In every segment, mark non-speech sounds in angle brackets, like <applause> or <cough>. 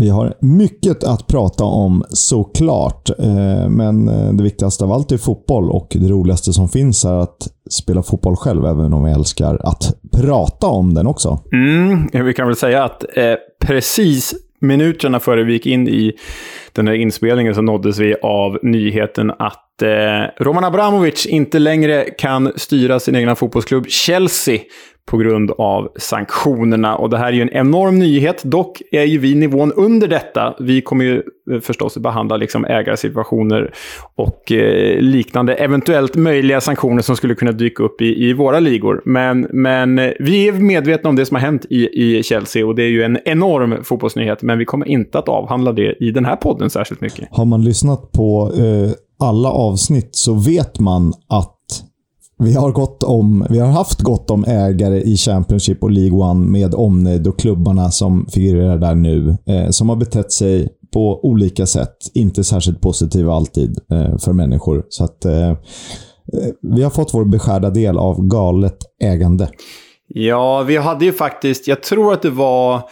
Vi har mycket att prata om såklart, eh, men eh, det viktigaste av allt är fotboll och det roligaste som finns är att spela fotboll själv, även om vi älskar att prata om den också. Mm, vi kan väl säga att eh, precis minuterna före vi gick in i den här inspelningen så nåddes vi av nyheten att eh, Roman Abramovic inte längre kan styra sin egna fotbollsklubb Chelsea på grund av sanktionerna. Och det här är ju en enorm nyhet. Dock är ju vi nivån under detta. Vi kommer ju eh, förstås behandla liksom ägarsituationer och eh, liknande eventuellt möjliga sanktioner som skulle kunna dyka upp i, i våra ligor. Men, men eh, vi är medvetna om det som har hänt i, i Chelsea och det är ju en enorm fotbollsnyhet. Men vi kommer inte att avhandla det i den här podden särskilt mycket. Har man lyssnat på eh, alla avsnitt så vet man att vi har, gott om, vi har haft gott om ägare i Championship och League One med omnejd och klubbarna som figurerar där nu. Eh, som har betett sig på olika sätt. Inte särskilt positiva alltid eh, för människor. Så att eh, eh vi har fått vår beskärda del av galet ägande. Ja, vi hade ju faktiskt, jag tror att det var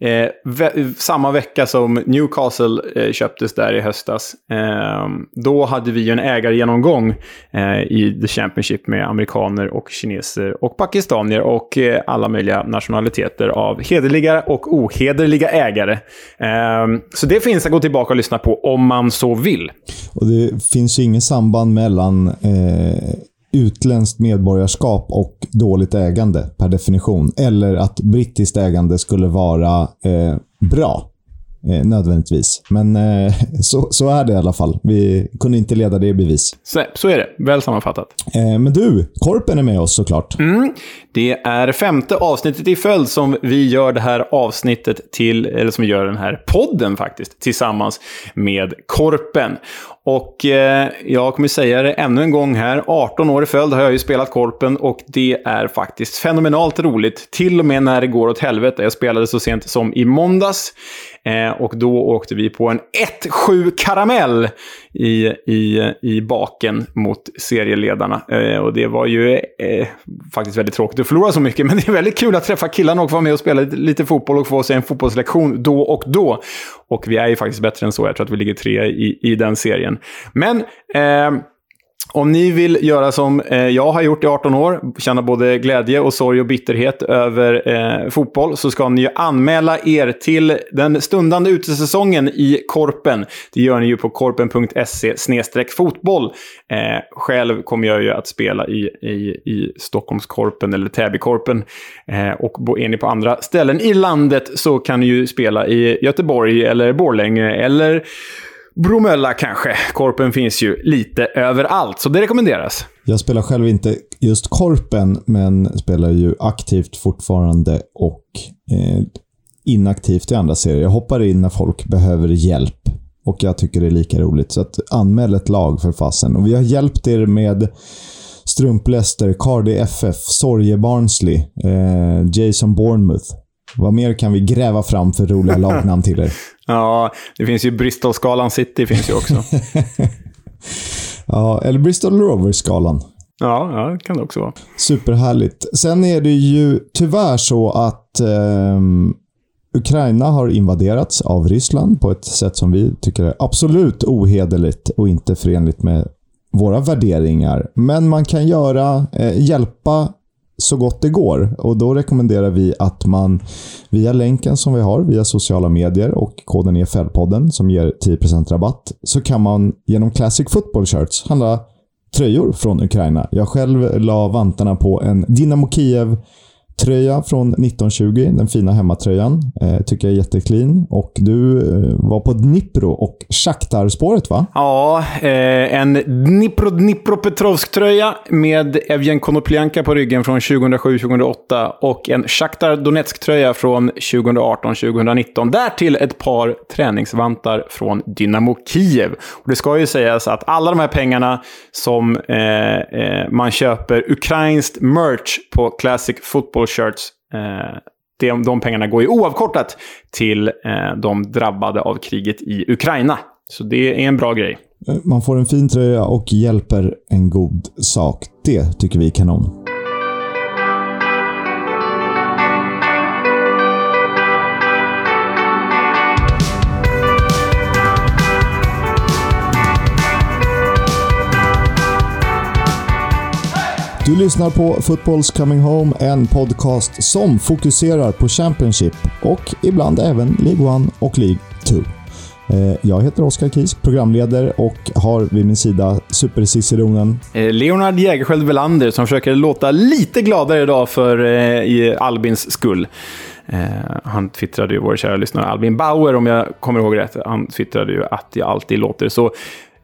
Eh, ve samma vecka som Newcastle eh, köptes där i höstas, eh, då hade vi en ägargenomgång eh, i The Championship med amerikaner och kineser och pakistanier och eh, alla möjliga nationaliteter av hederliga och ohederliga ägare. Ehm, så det finns att gå tillbaka och lyssna på om man så vill. Och Det finns ju inget samband mellan eh, utländskt medborgarskap och dåligt ägande per definition. Eller att brittiskt ägande skulle vara eh, bra. Eh, nödvändigtvis. Men eh, så, så är det i alla fall. Vi kunde inte leda det i bevis. Så, så är det. Väl sammanfattat. Eh, men du, Korpen är med oss såklart. Mm. Det är femte avsnittet i följd som vi gör det här avsnittet till, eller som vi gör den här podden faktiskt, tillsammans med Korpen. Och eh, jag kommer säga det ännu en gång här. 18 år i följd har jag ju spelat Korpen och det är faktiskt fenomenalt roligt. Till och med när det går åt helvete. Jag spelade så sent som i måndags. Eh, och då åkte vi på en 1-7 karamell i, i, i baken mot serieledarna. Eh, och det var ju eh, faktiskt väldigt tråkigt att förlora så mycket. Men <laughs> det är väldigt kul att träffa killarna och få vara med och spela lite, lite fotboll och få sig en fotbollslektion då och då. Och vi är ju faktiskt bättre än så. Jag tror att vi ligger tre i, i den serien. Men... Eh, om ni vill göra som eh, jag har gjort i 18 år, känna både glädje och sorg och bitterhet över eh, fotboll, så ska ni ju anmäla er till den stundande utesäsongen i Korpen. Det gör ni ju på korpen.se fotboll. Eh, själv kommer jag ju att spela i, i, i Stockholmskorpen eller Täbykorpen. Eh, och är ni på andra ställen i landet så kan ni ju spela i Göteborg eller Borlänge eller Bromölla kanske. Korpen finns ju lite överallt, så det rekommenderas. Jag spelar själv inte just Korpen, men spelar ju aktivt fortfarande och eh, inaktivt i andra serier. Jag hoppar in när folk behöver hjälp och jag tycker det är lika roligt. Så att anmäl ett lag för fasen. Och vi har hjälpt er med Strump Leicester, Cardi FF, Sorge Barnsley, eh, Jason Bournemouth. Vad mer kan vi gräva fram för roliga lagnamn till er? <laughs> Ja, det finns ju Bristol-skalan City finns ju också. <laughs> ja, eller Bristol Rovers-skalan. Ja, ja, det kan det också vara. Superhärligt. Sen är det ju tyvärr så att eh, Ukraina har invaderats av Ryssland på ett sätt som vi tycker är absolut ohederligt och inte förenligt med våra värderingar. Men man kan göra, eh, hjälpa så gott det går. Och Då rekommenderar vi att man via länken som vi har via sociala medier och koden EFL-podden som ger 10% rabatt så kan man genom Classic Football Shirts handla tröjor från Ukraina. Jag själv la vantarna på en Dynamo Kiev tröja från 1920, den fina hemmatröjan. Eh, tycker jag är jätteclean. Och du eh, var på Dnipro och Shakhtar-spåret va? Ja, eh, en Dnipro Dnipropetrovsk-tröja med Evgen Konoplyanka på ryggen från 2007-2008 och en Shakhtar Donetsk-tröja från 2018-2019. Därtill ett par träningsvantar från Dynamo Kiev. Och det ska ju sägas att alla de här pengarna som eh, eh, man köper ukrainskt merch på Classic Football shirts. Eh, de, de pengarna går ju oavkortat till eh, de drabbade av kriget i Ukraina. Så det är en bra grej. Eh, man får en fin tröja och hjälper en god sak. Det tycker vi är kanon. Du lyssnar på Football's Coming Home, en podcast som fokuserar på Championship och ibland även League 1 och League 2. Eh, jag heter Oskar Kisk, programledare och har vid min sida superciceronen eh, Leonard Jägerskiöld Welander som försöker låta lite gladare idag för eh, Albins skull. Eh, han twittrade ju, vår kära lyssnare Albin Bauer, om jag kommer ihåg rätt, han twittrade ju att jag alltid låter så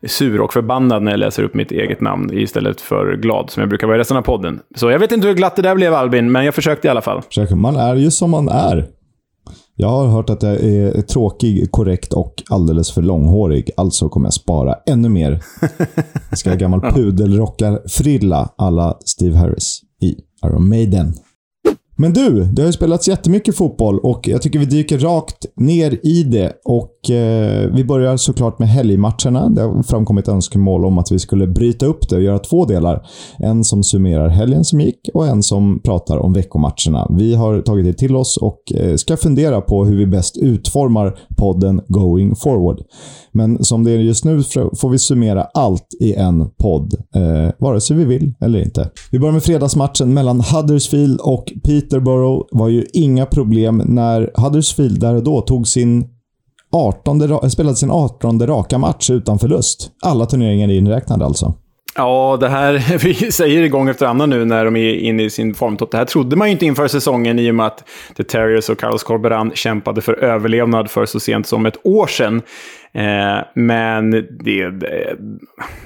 sur och förbannad när jag läser upp mitt eget namn istället för glad, som jag brukar vara i resten av podden. Så jag vet inte hur glatt det där blev, Albin, men jag försökte i alla fall. Man är ju som man är. Jag har hört att jag är tråkig, korrekt och alldeles för långhårig. Alltså kommer jag spara ännu mer. Jag ska ha gammal <laughs> pudelrockarfrilla alla Steve Harris i Iron Maiden. Men du, det har ju spelats jättemycket fotboll och jag tycker vi dyker rakt ner i det. Och eh, Vi börjar såklart med helgmatcherna. Det har framkommit önskemål om att vi skulle bryta upp det och göra två delar. En som summerar helgen som gick och en som pratar om veckomatcherna. Vi har tagit det till oss och eh, ska fundera på hur vi bäst utformar podden going forward. Men som det är just nu får vi summera allt i en podd, eh, vare sig vi vill eller inte. Vi börjar med fredagsmatchen mellan Huddersfield och Peterborough. var ju inga problem när Huddersfield där och då tog sin 18, spelade sin 18 raka match utan förlust. Alla turneringar inräknade alltså. Ja, det här, <laughs> vi säger det gång efter annan nu när de är inne i sin formtopp. Det här trodde man ju inte inför säsongen i och med att The Terriers och Carlos Corberan kämpade för överlevnad för så sent som ett år sedan. Eh, men det, det,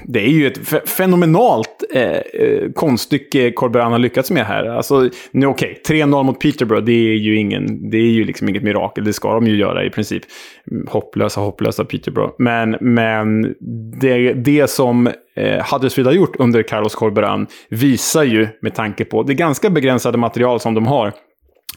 det, är ju ett fenomenalt eh, eh konststycke Corberan har lyckats med här. Alltså, nu okej, okay, 3-0 mot Peterborough, det är ju, ingen, det är ju liksom inget mirakel. Det ska de ju göra i princip. Hopplösa, hopplösa Peterborough. Men, men det, det som eh, Huddersfield har gjort under Carlos Corberan visar ju, med tanke på det ganska begränsade material som de har,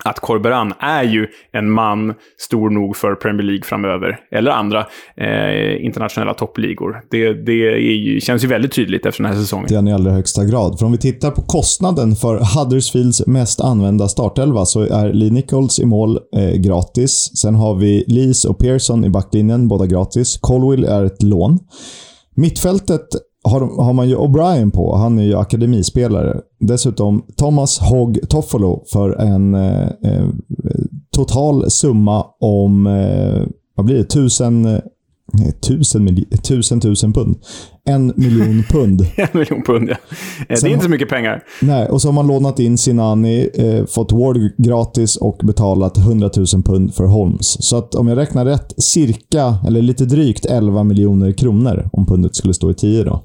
att Corberan är ju en man stor nog för Premier League framöver. Eller andra eh, internationella toppligor. Det, det ju, känns ju väldigt tydligt efter den här säsongen. Det är i allra högsta grad. För om vi tittar på kostnaden för Huddersfields mest använda startelva så är Lee Nichols i mål eh, gratis. Sen har vi Lees och Pearson i backlinjen, båda gratis. Colwill är ett lån. Mittfältet har, har man ju O'Brien på. Han är ju akademispelare. Dessutom Thomas Hogg Toffolo för en eh, eh, total summa om, eh, vad blir det, tusen eh, Tusen, tusen, tusen pund. En miljon <laughs> pund. en miljon pund, ja. Det är Sen, inte så mycket pengar. Nej, och så har man lånat in Sinani, eh, fått Ward gratis och betalat 100 000 pund för Holmes. Så att om jag räknar rätt, cirka, eller lite drygt 11 miljoner kronor om pundet skulle stå i 10 då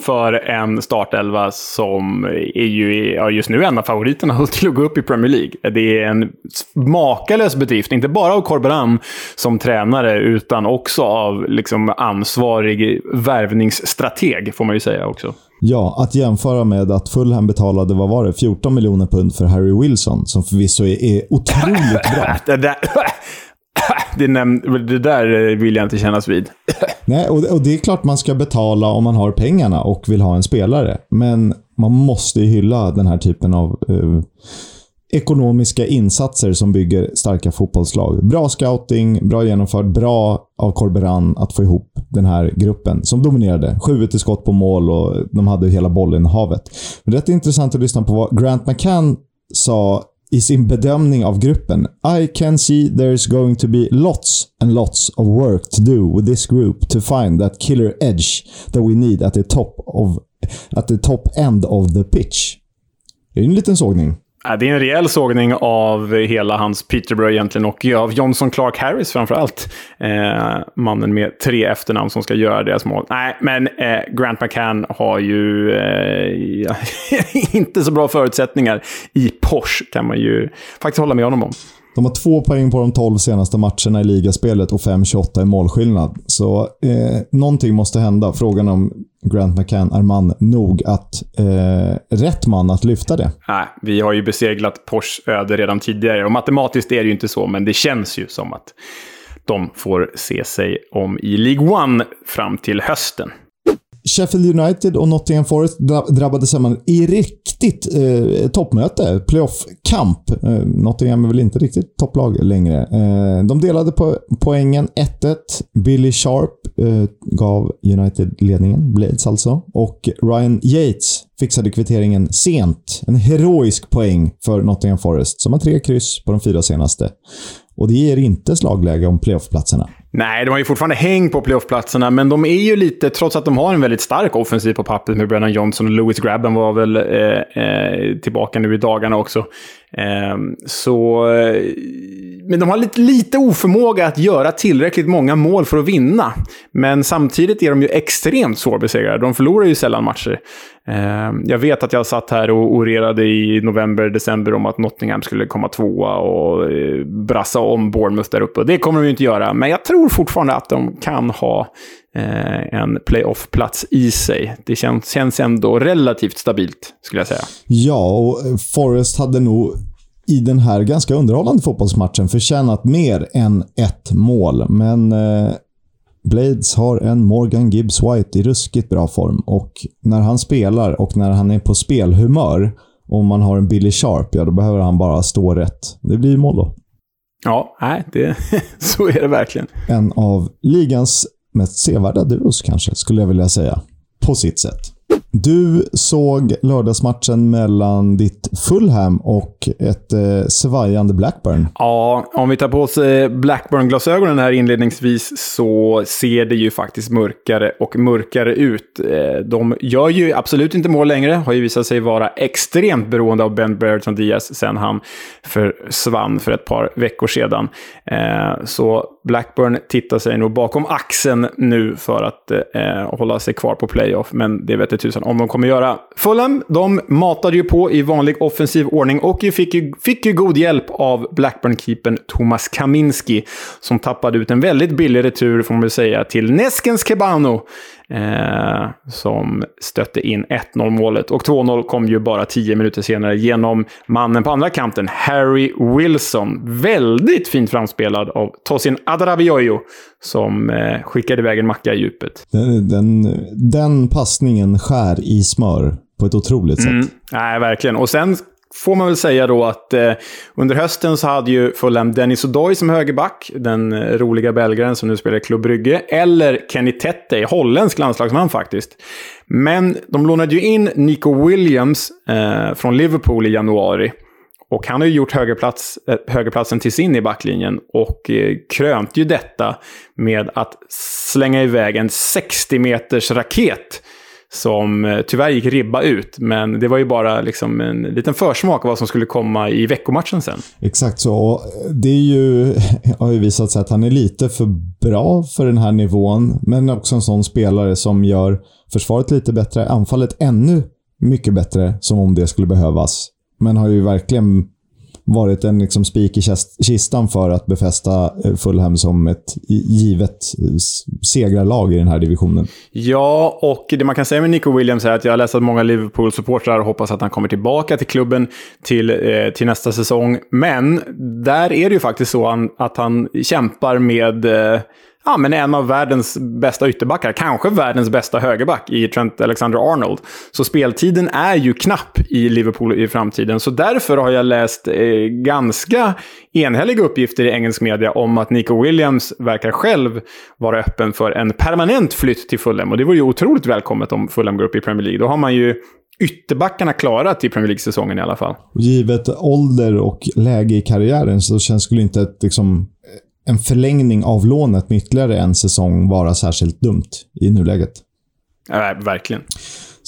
för en startelva som är ju ja, just nu en av favoriterna <laughs> till att gå upp i Premier League. Det är en makalös bedrift, inte bara av Corberan som tränare, utan också av liksom, ansvarig värvningsstrateg, får man ju säga också. Ja, att jämföra med att Fulham betalade, vad var det, 14 miljoner pund för Harry Wilson, som förvisso är, är otroligt bra. <laughs> det, där, det, näm- det där eh, vill jag inte kännas vid. Nej, och, och det är klart man ska betala om man har pengarna och vill ha en spelare. Men man måste ju hylla den här typen av eh, ekonomiska insatser som bygger starka fotbollslag. Bra scouting, bra genomförd, bra av Corberan att få ihop den här gruppen som dominerade. Sju skott på mål och de hade hela bollen i havet. Men det är intressant att lyssna på vad Grant McCann sa i sin bedömning av gruppen. I can see there's going to be lots and lots of work to do with this group to find that killer edge that we need at the top of at the top end of the pitch. Det är en liten sågning. Det är en rejäl sågning av hela hans Peterborough egentligen och av Johnson Clark Harris framförallt. Eh, mannen med tre efternamn som ska göra deras mål. Nej, men eh, Grant McCann har ju eh, <laughs> inte så bra förutsättningar i Porsche kan man ju faktiskt hålla med honom om. De har två poäng på de tolv senaste matcherna i ligaspelet och 5-28 i målskillnad. Så eh, någonting måste hända. Frågan om Grant McCann är man nog att eh, rätt man att lyfta det. Nej, vi har ju beseglat Porsche öde redan tidigare. Och matematiskt är det ju inte så, men det känns ju som att de får se sig om i League One fram till hösten. Sheffield United och Nottingham Forest drabbade samman i riktigt eh, toppmöte. Playoff-kamp. Eh, Nottingham är väl inte riktigt topplag längre. Eh, de delade på poängen 1-1. Billy Sharp eh, gav United ledningen, Blades alltså. Och Ryan Yates fixade kvitteringen sent. En heroisk poäng för Nottingham Forest, som har tre kryss på de fyra senaste. Och det ger inte slagläge om playoffplatserna. Nej, de har ju fortfarande häng på playoffplatserna, men de är ju lite, trots att de har en väldigt stark offensiv på pappret med Brennan Johnson och Lewis Grabben var väl eh, eh, tillbaka nu i dagarna också. Ehm, så... Eh, men de har lite, lite oförmåga att göra tillräckligt många mål för att vinna. Men samtidigt är de ju extremt svårbesegrade. De förlorar ju sällan matcher. Ehm, jag vet att jag satt här och orerade i november, december om att Nottingham skulle komma tvåa och eh, brassa om Bournemouth där uppe. Det kommer de ju inte göra, men jag tror fortfarande att de kan ha en playoff-plats i sig. Det känns, känns ändå relativt stabilt, skulle jag säga. Ja, och Forrest hade nog i den här ganska underhållande fotbollsmatchen förtjänat mer än ett mål. Men eh, Blades har en Morgan Gibbs White i ruskigt bra form och när han spelar och när han är på spelhumör, om man har en Billy Sharp, ja då behöver han bara stå rätt. Det blir mål då. Ja, nej, det, <laughs> så är det verkligen. En av ligans mest sevärda duos kanske, skulle jag vilja säga. På sitt sätt. Du såg lördagsmatchen mellan ditt Fulham och ett eh, svajande Blackburn. Ja, om vi tar på oss eh, Blackburn-glasögonen här inledningsvis så ser det ju faktiskt mörkare och mörkare ut. Eh, de gör ju absolut inte mål längre, har ju visat sig vara extremt beroende av Ben Brereton Diaz sen han försvann för ett par veckor sedan. Eh, så Blackburn tittar sig nog bakom axeln nu för att hålla sig kvar på playoff, men det vet tusan om de kommer göra. Fulham, de matade ju på i vanlig offensiv ordning och fick ju, fick ju god hjälp av Blackburn-keepern Thomas Kaminski, som tappade ut en väldigt billig retur, får man väl säga, till Neskens Kebano. Eh, som stötte in 1-0 målet. Och 2-0 kom ju bara 10 minuter senare genom mannen på andra kanten, Harry Wilson. Väldigt fint framspelad av Tosin Adarabioyo, som eh, skickade iväg en macka i djupet. Den, den, den passningen skär i smör på ett otroligt sätt. Mm, nej, verkligen. Och sen får man väl säga då att eh, under hösten så hade ju Fulham Dennis O'Doy som högerback, den eh, roliga belgaren som nu spelar i Club Brygge, eller Kenny Tette, holländsk landslagsman faktiskt. Men de lånade ju in Nico Williams eh, från Liverpool i januari. Och han har ju gjort högerplats, eh, högerplatsen till sin i backlinjen och eh, krönt ju detta med att slänga iväg en 60 meters raket som eh, tyvärr gick ribba ut. Men det var ju bara liksom en liten försmak av vad som skulle komma i veckomatchen sen. Exakt så. Och det är ju, <laughs> har ju visat sig att han är lite för bra för den här nivån. Men också en sån spelare som gör försvaret lite bättre, anfallet ännu mycket bättre, som om det skulle behövas. Men har ju verkligen varit en liksom spik i kistan för att befästa eh, Fulham som ett givet segrarlag i den här divisionen. Ja, och det man kan säga med Nico Williams är att jag har läst att många Liverpool-supportrar hoppas att han kommer tillbaka till klubben till, eh, till nästa säsong. Men där är det ju faktiskt så att han kämpar med eh, ja, men en av världens bästa ytterbackar, kanske världens bästa högerback i Trent Alexander-Arnold. Så speltiden är ju knapp i Liverpool i framtiden. Så därför har jag läst eh, ganska enhälliga uppgifter i engelsk media om att Nico Williams verkar själv vara öppen för en permanent flytt till Fulham. Och det vore ju otroligt välkommet om Fulham går upp i Premier League. Då har man ju ytterbackarna klara till Premier League-säsongen i alla fall. Givet ålder och läge i karriären så känns skulle inte ett liksom, en förlängning av lånet med ytterligare en säsong vara särskilt dumt i nuläget. Ja, verkligen.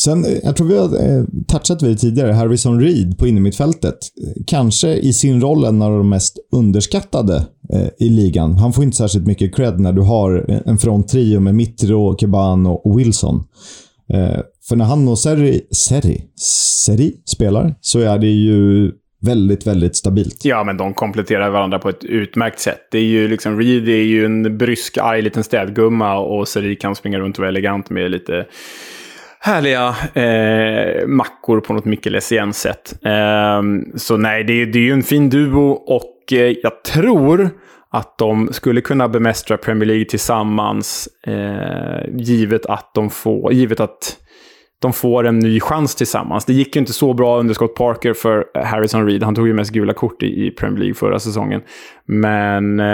Sen, eh, jag tror vi har eh, touchat vid det tidigare, Harrison Reed på innermittfältet. Kanske i sin roll en av de mest underskattade eh, i ligan. Han får inte särskilt mycket cred när du har en fronttrio med Mitro, Kebano och Wilson. För när han och Seri, Seri, Seri spelar så är det ju väldigt, väldigt stabilt. Ja, men de kompletterar varandra på ett utmärkt sätt. Det är ju liksom, Reed är ju en brysk, arg liten städgumma och Seri kan springa runt och vara elegant med lite härliga eh, mackor på något mycket Mikkel sätt eh, Så nej, det, det är ju en fin duo och eh, jag tror att de skulle kunna bemästra Premier League tillsammans, eh, givet att de får, givet att de får en ny chans tillsammans. Det gick ju inte så bra under Scott Parker för Harrison Reed. Han tog ju mest gula kort i, i Premier League förra säsongen. Men eh,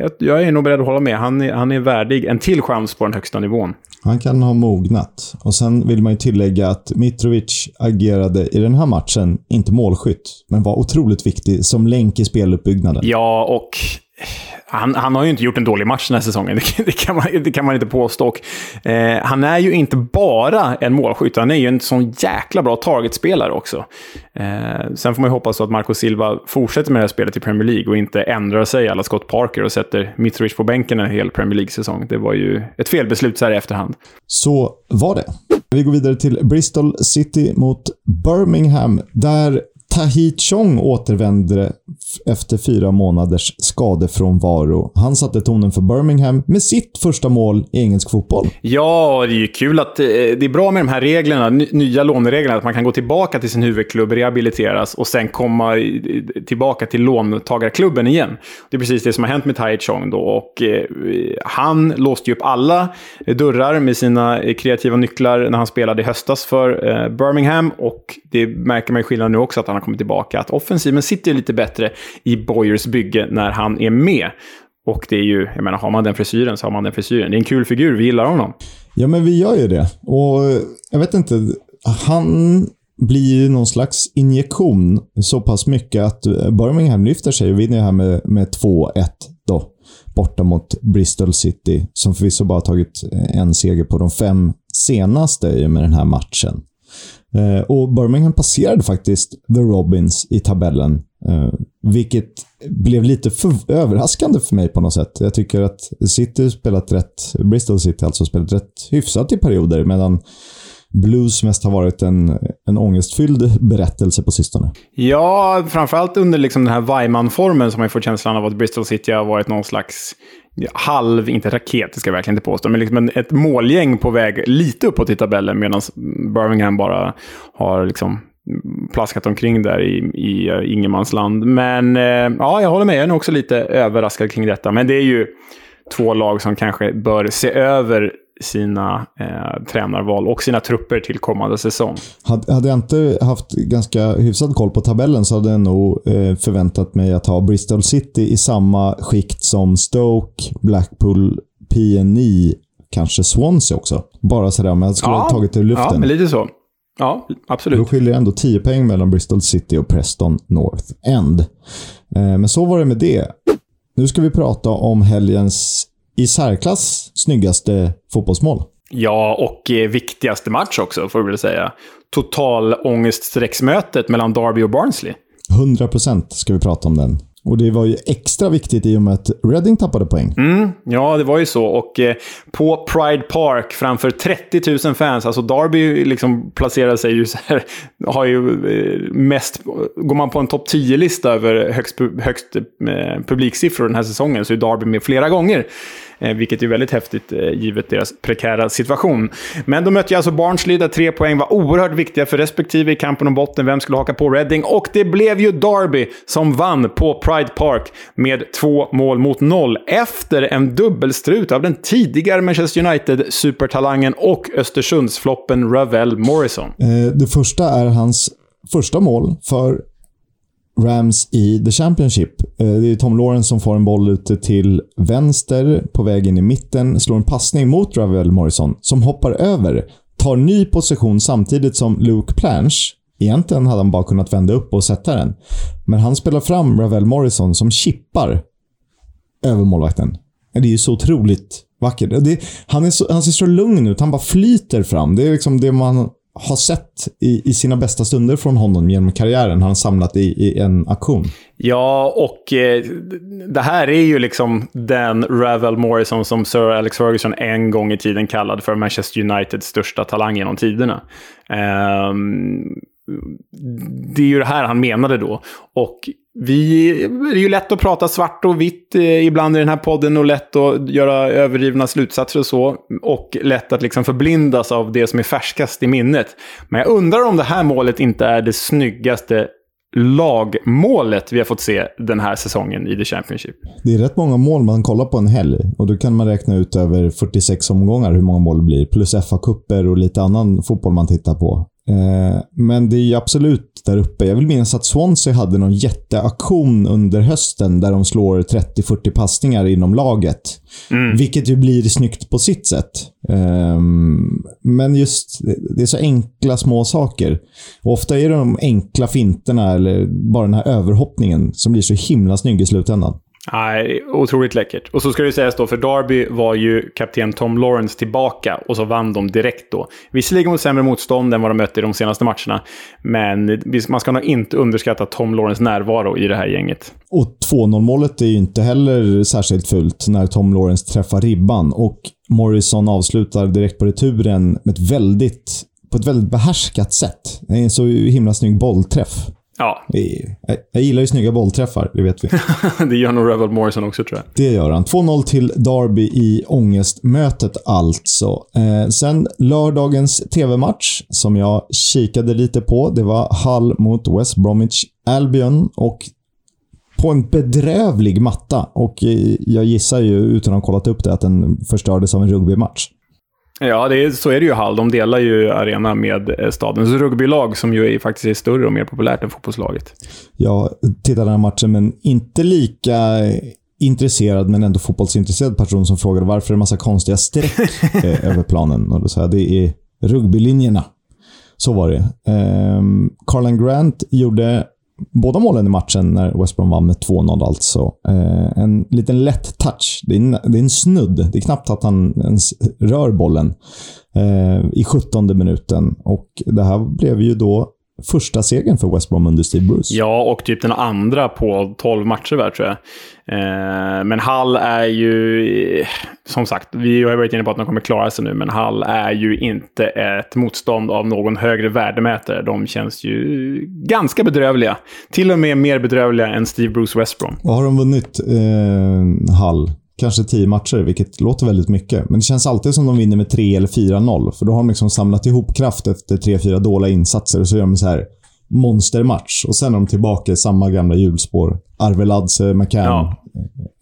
jag, jag, är nog beredd att hålla med. Han är, han är värdig en till chans på den högsta nivån. Han kan ha mognat. Och sen vill man ju tillägga att Mitrovic agerade i den här matchen, inte målskytt, men var otroligt viktig som länk i speluppbyggnaden. Ja, och han, han, har ju inte gjort en dålig match den här säsongen, <laughs> det, det, kan, man, det kan man inte påstå. Och, eh, han är ju inte bara en målskytt, han är ju en sån jäkla bra targetspelare också. Eh, sen får man ju hoppas att Marco Silva fortsätter med det här spelet i Premier League och inte ändrar sig alla Scott Parker och sätter Mitrovic på bänken en hel Premier League-säsong. Det var ju ett felbeslut så här i efterhand. Så var det. Vi går vidare till Bristol City mot Birmingham, där Tahit Chong återvände efter fyra månaders skadefrånvaro. Han satte tonen för Birmingham med sitt första mål i engelsk fotboll. Ja, det är ju kul att eh, det är bra med de här reglerna, nya lånereglerna, att man kan gå tillbaka till sin huvudklubb, rehabiliteras och sen komma tillbaka till låntagarklubben igen. Det är precis det som har hänt med Tahit Chong då. Och, eh, han låste ju upp alla dörrar med sina kreativa nycklar när han spelade i höstas för eh, Birmingham och det märker man ju skillnad nu också att han kommer tillbaka. Att offensiven sitter lite bättre i Boyers bygge när han är med. Och det är ju, jag menar, har man den frisyren så har man den frisyren. Det är en kul figur, vi gillar honom. Ja, men vi gör ju det. Och eh, jag vet inte, han blir ju någon slags injektion så pass mycket att eh, Birmingham lyfter sig och vinner här med, med 2-1 då. Borta mot Bristol City, som förvisso bara tagit eh, en seger på de fem senaste i med den här matchen. Eh, och Birmingham passerade faktiskt The Robins i tabellen. Eh, vilket blev lite för överraskande för mig på något sätt. Jag tycker att City spelat rätt, Bristol City alltså spelat rätt hyfsat i perioder, medan Blues mest har varit en, en ångestfylld berättelse på sistone. Ja, framförallt under liksom den här Weimann-formen som man får känslan av att Bristol City har varit någon slags halv, inte raket, det ska jag verkligen inte påstå, men liksom ett målgäng på väg lite uppåt i tabellen medan Birmingham bara har liksom plaskat omkring där i, i eh, ingenmansland. Men eh, ja, jag håller med. Jag är nog också lite överraskad kring detta. Men det är ju två lag som kanske bör se över sina eh, tränarval och sina trupper till kommande säsong. Hade jag inte haft ganska hyfsad koll på tabellen så hade jag nog eh, förväntat mig att ha Bristol City i samma skikt som Stoke, Blackpool, PNI, kanske Swansea också. Bara sådär om jag skulle ja, ha tagit det ur luften. Ja, men lite så. Ja, absolut. Då skiljer ändå 10 poäng mellan Bristol City och Preston North End. Eh, men så var det med det. Nu ska vi prata om helgens i särklass snyggaste fotbollsmål. Ja, och eh, viktigaste match också, får vi väl säga. Total ångeststrecksmötet mellan Derby och Barnsley. 100% ska vi prata om den. Och det var ju extra viktigt i och med att Reading tappade poäng. Mm, ja, det var ju så. Och eh, på Pride Park framför 30 000 fans, alltså Derby liksom placerar sig ju så här, <laughs> har ju eh, mest, går man på en topp 10-lista över högst, högst eh, publiksiffror den här säsongen så är Derby med flera gånger. Eh, vilket är väldigt häftigt eh, givet deras prekära situation. Men de mötte ju alltså Barnsley där tre poäng var oerhört viktiga för respektive i kampen om botten. Vem skulle haka på Reading? Och det blev ju Derby som vann på Pride Park med två mål mot noll efter en dubbelstrut av den tidigare Manchester United-supertalangen och Östersundsfloppen Ravel Morrison. Eh, det första är hans första mål för Rams i The Championship. Eh, det är Tom Lawrence som får en boll ute till vänster, på väg in i mitten, slår en passning mot Ravel Morrison, som hoppar över, tar ny position samtidigt som Luke Planche. Egentligen hade han bara kunnat vända upp och sätta den. Men han spelar fram Ravel Morrison som chippar över målvakten. Eh, det är ju så otroligt vackert. Eh, det, han, är så, han ser så lugn ut. Han bara flyter fram. Det är liksom det man har sett i, i sina bästa stunder från honom genom karriären har han samlat i, i en aktion. Ja, och eh, det här är ju liksom den Ravel Morrison som Sir Alex Ferguson en gång i tiden kallade för Manchester Uniteds största talang genom tiderna. Eh, det är ju det här han menade då. Och vi, det är ju lätt att prata svart och vitt eh, ibland i den här podden och lätt att göra överdrivna slutsatser och så. Och lätt att liksom förblindas av det som är färskast i minnet. Men jag undrar om det här målet inte är det snyggaste lagmålet vi har fått se den här säsongen i The Championship. Det är rätt många mål man kollar på en helg och då kan man räkna ut över 46 omgångar hur många mål det blir. Plus FA-cuper och lite annan fotboll man tittar på. Eh, men det är ju absolut där uppe. Jag vill minnas att Swansea hade någon jätteaktion under hösten där de slår 30-40 passningar inom laget. Mm. Vilket ju blir snyggt på sitt sätt. Um, men just, det är så enkla små saker. Och ofta är det de enkla finterna eller bara den här överhoppningen som blir så himla snygg i slutändan. Nej, otroligt läckert. Och så ska det sägas då, för Derby var ju kapten Tom Lawrence tillbaka och så vann de direkt då. Visserligen mot sämre motstånd än vad de mötte i de senaste matcherna, men man ska nog inte underskatta Tom Lawrence närvaro i det här gänget. Och 2-0 målet är ju inte heller särskilt fult när Tom Lawrence träffar ribban och Morrison avslutar direkt på returen med ett väldigt, på ett väldigt behärskat sätt. Det är en så himla snygg bollträff. Ja. Jag, gillar ju snygga bollträffar, det vet vi. <laughs> det gör nog Revel Morrison också tror jag. Det gör han. 2-0 till Derby i ångestmötet alltså. Eh, sen lördagens TV-match som jag kikade lite på. Det var Hull mot West Bromwich Albion och på en bedrövlig matta. Och eh, jag gissar ju, utan att ha kollat upp det, att den förstördes av en rugbymatch. Ja, det är, så är det ju Hall. De delar ju arena med eh, stadens rugbylag som ju är, faktiskt är större och mer populärt än fotbollslaget. Jag tittade den här matchen, men inte lika intresserad, men ändå fotbollsintresserad person som frågade varför det är en massa konstiga streck <laughs> eh, över planen. Och då sa jag det är rugbylinjerna. Så var det. Um, Carlan Grant gjorde båda målen i matchen när West Brom vann med 2-0 alltså. Eh, en liten lätt touch. Det är en, det är en snudd. Det är knappt att han ens rör bollen eh, i 17 minuten. Och det här blev ju då första segern för West Brom under Steve Bruce. Ja, och typ den andra på 12 matcher där, tror jag. Eh, men Hall är ju, som sagt, vi har varit inne på att de kommer klara sig nu, men Hall är ju inte ett motstånd av någon högre värdemätare. De känns ju ganska bedrövliga. Till och med mer bedrövliga än Steve Bruce West Brom. Vad har de vunnit, eh, Hall? Kanske tio matcher, vilket låter väldigt mycket. Men det känns alltid som de vinner med 3 eller 4-0. För då har de liksom samlat ihop kraft efter 3-4 dåliga insatser och så gör de så här monstermatch. Och sen är de tillbaka i samma gamla hjulspår. Arveladze, McCann, ja.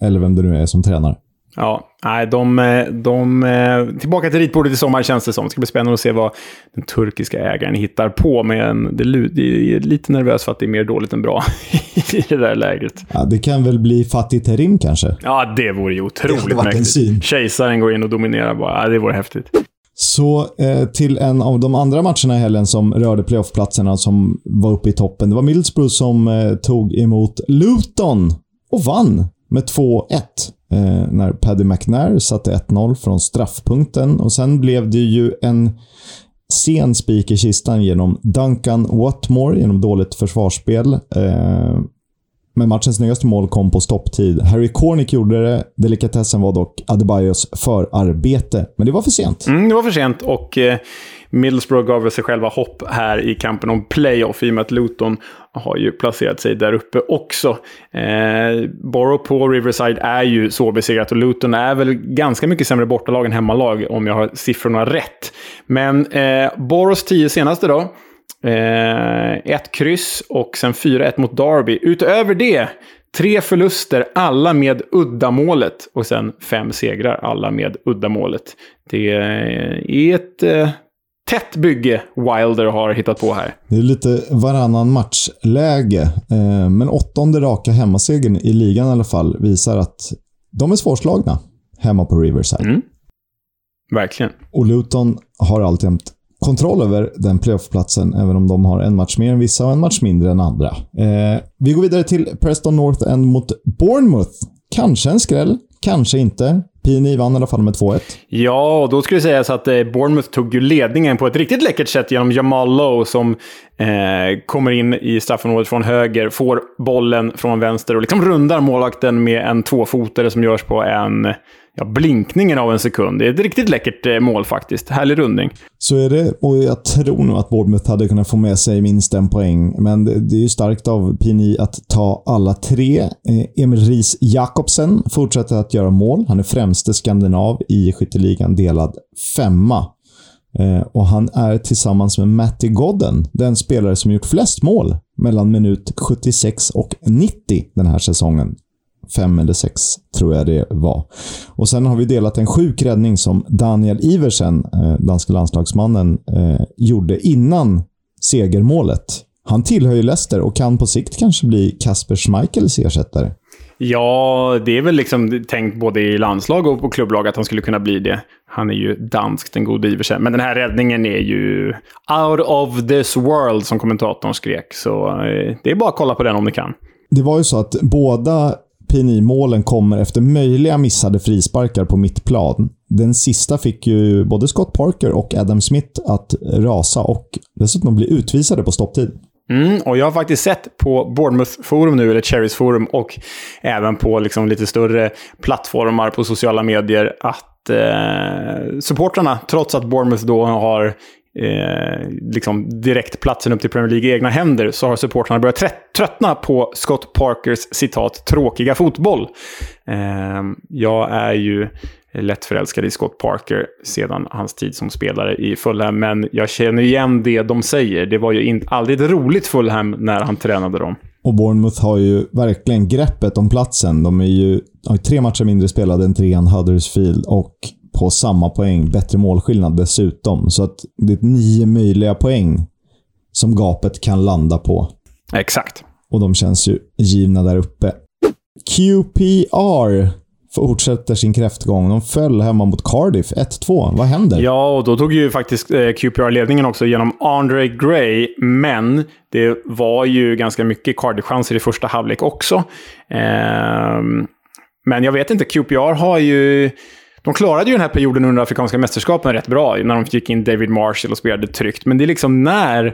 eller vem det nu är som tränar. Ja, nej, de, de... Tillbaka till ritbordet i sommar känns det som. Det ska bli spännande att se vad den turkiska ägaren hittar på. Men det, det är lite nervös för att det är mer dåligt än bra <laughs> i det där lägret. Ja, det kan väl bli Fatih Terim kanske? Ja, det vore ju otroligt mäktigt. Kejsaren går in och dominerar bara. Ja, det vore häftigt. Så eh, till en av de andra matcherna i helgen som rörde playoffplatserna som var uppe i toppen. Det var Middlesbrough som eh, tog emot Luton och vann med 2-1 eh, när Paddy McNair satte 1-0 från straffpunkten. Och sen blev det ju en sen spik i kistan genom Duncan Watmore genom dåligt försvarsspel. Eh, men matchens snyggaste mål kom på stopptid. Harry Cornick gjorde det. Delikatessen var dock Adebayos förarbete. Men det var för sent. Mm, det var för sent och eh, Middlesbrough gav sig själva hopp här i kampen om playoff i och med att Luton har ju placerat sig där uppe också. Eh, Borough på Riverside är ju så besegrat och Luton är väl ganska mycket sämre bortalag än hemmalag om jag har siffrorna rätt. Men eh, Boroughs tio senaste då. Eh, ett kryss och sen 4-1 mot Derby. Utöver det, tre förluster, alla med uddamålet. Och sen fem segrar, alla med uddamålet. Det är ett eh, tätt bygge Wilder har hittat på här. Det är lite varannan matchläge. Eh, men åttonde raka hemmasegern i ligan i alla fall visar att de är svårslagna hemma på Riverside. Mm. Verkligen. Och Luton har alltjämt kontroll över den playoffplatsen, även om de har en match mer än vissa och en match mindre än andra. Eh, vi går vidare till Preston North End mot Bournemouth. Kanske en skräll, kanske inte. PNI vann i alla fall med 2-1. Ja, och då skulle det sägas att eh, Bournemouth tog ju ledningen på ett riktigt läckert sätt genom Jamal Lowe som eh, kommer in i straffområdet från höger, får bollen från vänster och liksom rundar målvakten med en tvåfotare som görs på en ja, blinkningen av en sekund. Det är ett riktigt läckert eh, mål faktiskt. Härlig rundning. Så är det och jag tror nog att Bournemouth hade kunnat få med sig minst en poäng. Men det, är ju starkt av Pini att ta alla tre. Eh, Emil Ries Jakobsen fortsätter att göra mål. Han är främste skandinav i skytteligan, delad femma. Eh, och han är tillsammans med Matty Godden den spelare som gjort flest mål mellan minut 76 och 90 den här säsongen. Fem eller sex, tror jag det var. Och Sen har vi delat en sjuk räddning som Daniel Iversen, eh, danska landslagsmannen, eh, gjorde innan segermålet. Han tillhör ju Leicester och kan på sikt kanske bli Kasper Schmeichels ersättare. Ja, det är väl liksom tänkt både i landslag och på klubblag att han skulle kunna bli det. Han är ju dansk, den gode Iversen. Men den här räddningen är ju out of this world, som kommentatorn skrek. Så eh, det är bara att kolla på den om ni kan. Det var ju så att båda PNI-målen kommer efter möjliga missade frisparkar på mittplan. Den sista fick ju både Scott Parker och Adam Smith att rasa och dessutom bli utvisade på stopptid. Mm, och jag har faktiskt sett på Bournemouth Forum nu, eller Cherries Forum, och även på liksom lite större plattformar på sociala medier att eh, supportrarna, trots att Bournemouth då har eh, liksom direkt platsen upp till Premier League i egna händer, så har supportrarna börjat tröttna på Scott Parkers citat “tråkiga fotboll”. Eh, jag är ju lätt förälskad i Scott Parker sedan hans tid som spelare i Fulham. Men jag känner igen det de säger. Det var ju in, aldrig ett roligt Fulham när han tränade dem. Och Bournemouth har ju verkligen greppet om platsen. De är ju, har ju tre matcher mindre spelade än trean Huddersfield och på samma poäng. Bättre målskillnad dessutom. Så att det är nio möjliga poäng som gapet kan landa på. Exakt. Och de känns ju givna där uppe. QPR fortsätter sin kräftgång. De föll hemma mot Cardiff 1-2. Vad händer? Ja, och då tog ju faktiskt eh, QPR ledningen också genom Andre Gray. Men det var ju ganska mycket Cardiff-chanser i första halvlek också. Eh, men jag vet inte, QPR har ju... De klarade ju den här perioden under Afrikanska mästerskapen rätt bra, när de fick in David Marshall och spelade tryggt. Men det är liksom när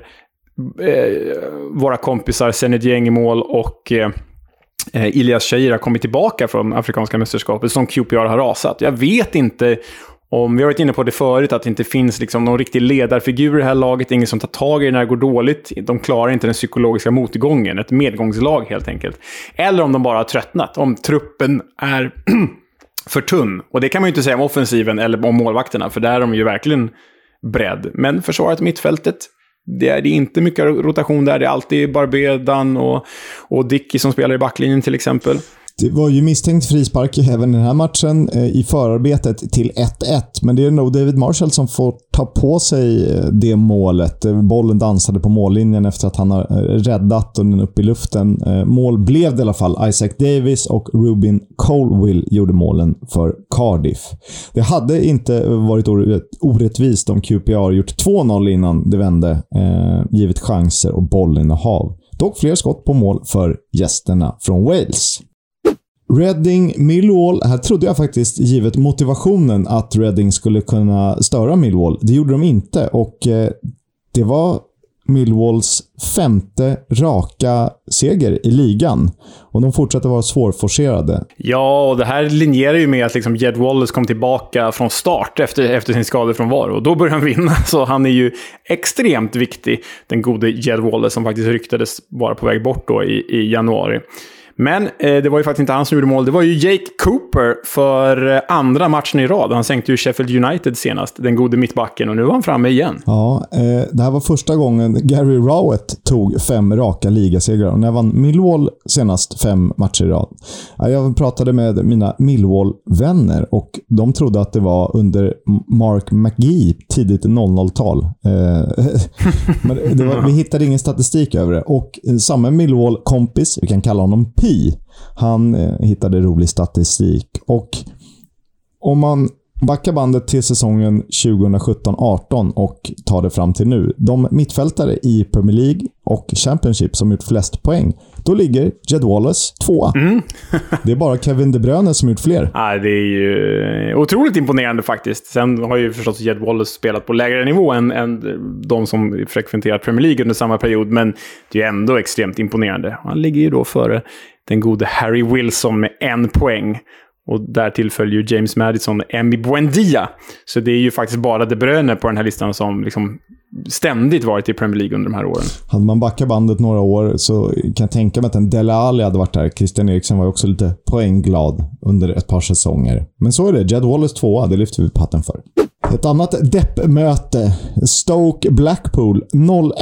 eh, våra kompisar Zenit Gäng i mål och eh, eh Ilias Shahir har kommit tillbaka från Afrikanska mästerskapet som QPR har rasat. Jag vet inte om, vi har varit inne på det förut, att det inte finns liksom någon riktig ledarfigur i det här laget. Ingen som tar tag i det när det går dåligt. De klarar inte den psykologiska motgången. Ett medgångslag helt enkelt. Eller om de bara har tröttnat. Om truppen är <clears throat> för tunn. Och det kan man ju inte säga om offensiven eller om målvakterna, för där är de ju verkligen bredd. Men försvaret mittfältet, det är, det är inte mycket rotation där. Det är alltid Barbedan och, och Dicky som spelar i backlinjen till exempel. Det var ju misstänkt frispark även i den här matchen eh, i förarbetet till 1-1. Men det är nog David Marshall som får ta på sig eh, det målet. Eh, bollen dansade på mållinjen efter att han har räddat den upp i luften. Mål blev det i alla fall. Isaac Davis och Rubin Colwill gjorde målen för Cardiff. Det hade inte varit orättvist om QPR gjort 2-0 innan det vände, givet chanser och bollinnehav. Dock fler skott på mål för gästerna från Wales. Reading Millwall. Här trodde jag faktiskt, givet motivationen, att Reading skulle kunna störa Millwall. Det gjorde de inte och eh, det var Millwalls femte raka seger i ligan. Och de fortsätter vara svårforcerade. Ja, och det här linjerar ju med att liksom Jed Wallace kom tillbaka från start efter, efter sin skadefrånvaro. Och då började han vinna, <laughs> så han är ju extremt viktig. Den gode Jed Wallace som faktiskt ryktades vara på väg bort då i, i januari. Men eh, det var ju faktiskt inte han som gjorde mål. Det var ju Jake Cooper för eh, andra matchen i rad. Han sänkte ju Sheffield United senast, den gode mittbacken, och nu var han framme igen. Ja, eh, det här var första gången Gary Rowett tog fem raka ligasegrar. Och när vann Millwall senast fem matcher i rad. Jag pratade med mina Millwall-vänner och de trodde att det var under Mark McGee, tidigt 00-tal. Eh, <laughs> men var, vi hittade ingen statistik över det. Och eh, samma Millwall-kompis, vi kan kalla honom P han eh, hittade rolig statistik. Och om man backar bandet till säsongen 2017-18 och tar det fram till nu. De mittfältare i Premier League och Championship som gjort flest poäng, då ligger Jed Wallace tvåa. Mm. <laughs> det är bara Kevin De Bruyne som gjort fler. Ja, det är ju otroligt imponerande faktiskt. Sen har ju förstås Jed Wallace spelat på lägre nivå än, än de som frekventerat Premier League under samma period, men det är ändå extremt imponerande. Han ligger ju då före den gode Harry Wilson med en poäng. Och därtill följer James Madison Emmy Buendia. Så det är ju faktiskt bara De Bruyne på den här listan som liksom ständigt varit i Premier League under de här åren. Hade man backat bandet några år så kan jag tänka mig att en Dele Alli hade varit där. Christian Eriksen var ju också lite poängglad under ett par säsonger. Men så är det. Jed Wallace tvåa, det lyfter vi på hatten för. Ett annat deppmöte. Stoke Blackpool 0-1.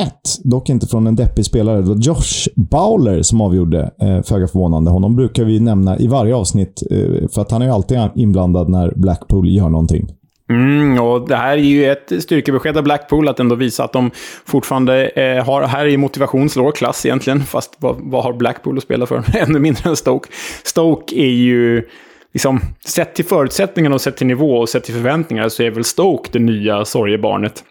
Dock inte från en deppig spelare. Det var Josh Bowler som avgjorde. Eh, föga förvånande. Honom brukar vi nämna i varje avsnitt. Eh, för att han är ju alltid inblandad när Blackpool gör någonting. Mm, och det här är ju ett styrkebesked av Blackpool, att ändå visa att de fortfarande eh, har... Här är motivation slår klass egentligen, fast vad, vad har Blackpool att spela för? <laughs> Ännu mindre än Stoke. Stoke är ju... Liksom, sett till förutsättningarna och sett till nivå och sett till förväntningar så är väl Stoke det nya sorgebarnet.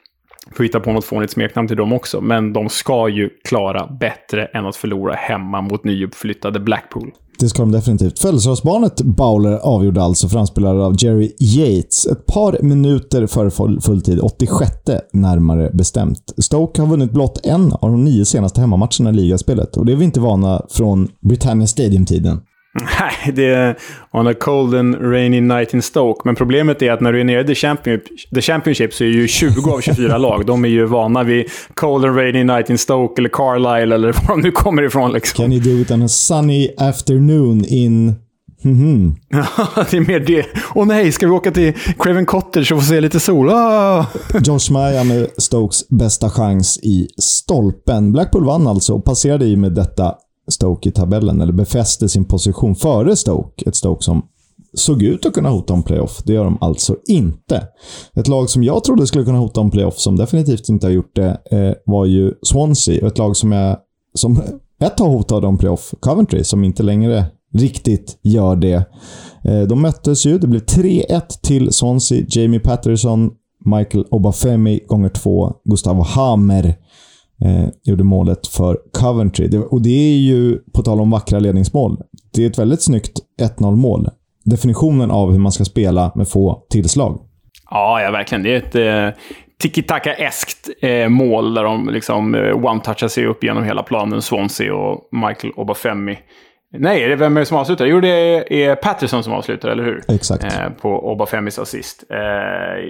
Får hitta på något fånigt smeknamn till dem också, men de ska ju klara bättre än att förlora hemma mot nyuppflyttade Blackpool. Det ska de definitivt. Födelsedagsbarnet Bowler avgjorde alltså framspelare av Jerry Yates ett par minuter före full, fulltid, 86 närmare bestämt. Stoke har vunnit blott en av de nio senaste hemmamatcherna i ligaspelet och det är vi inte vana från Britannia Stadium-tiden. Nej, det är on a cold and rainy night in Stoke. Men problemet är att när du är nere i The Championship, The Championship så är ju 20 av 24 lag. De är ju vana vid cold and rainy night in Stoke eller Carlisle eller var de nu kommer ifrån. Liksom. Can you do it on a sunny afternoon in Mm -hmm. det är mer det. Åh oh, nej, ska vi åka till Craven Cottage och få se lite sol? Ah! Josh Maya med Stokes bästa chans i stolpen. Blackpool vann alltså och passerade i med detta Stoke i tabellen, eller befäste sin position före Stoke. Ett Stoke som såg ut att kunna hota om playoff. Det gör de alltså inte. Ett lag som jag trodde skulle kunna hota om playoff, som definitivt inte har gjort det, eh, var ju Swansea. Och ett lag som jag som <laughs> ett tag hotade om playoff, Coventry, som inte längre riktigt gör det. Eh, de möttes ju. Det blev 3-1 till Swansea. Jamie Patterson, Michael Obafemi gånger två, Gustavo Hamer eh, gjorde målet för Coventry. Det, och det är ju, på tal om vackra ledningsmål, det är ett väldigt snyggt 1-0 mål. Definitionen av hur man ska spela med få tillslag. Ja, ja verkligen. Det är ett eh, tiki-taka-eskt eh, mål där de liksom eh, one-touchar sig upp genom hela planen, Swansea och Michael Obafemi. Nej, vem är det som avslutar? Jo, det är Patterson som avslutar, eller hur? Exakt. Eh, på Obafemis assist. Eh,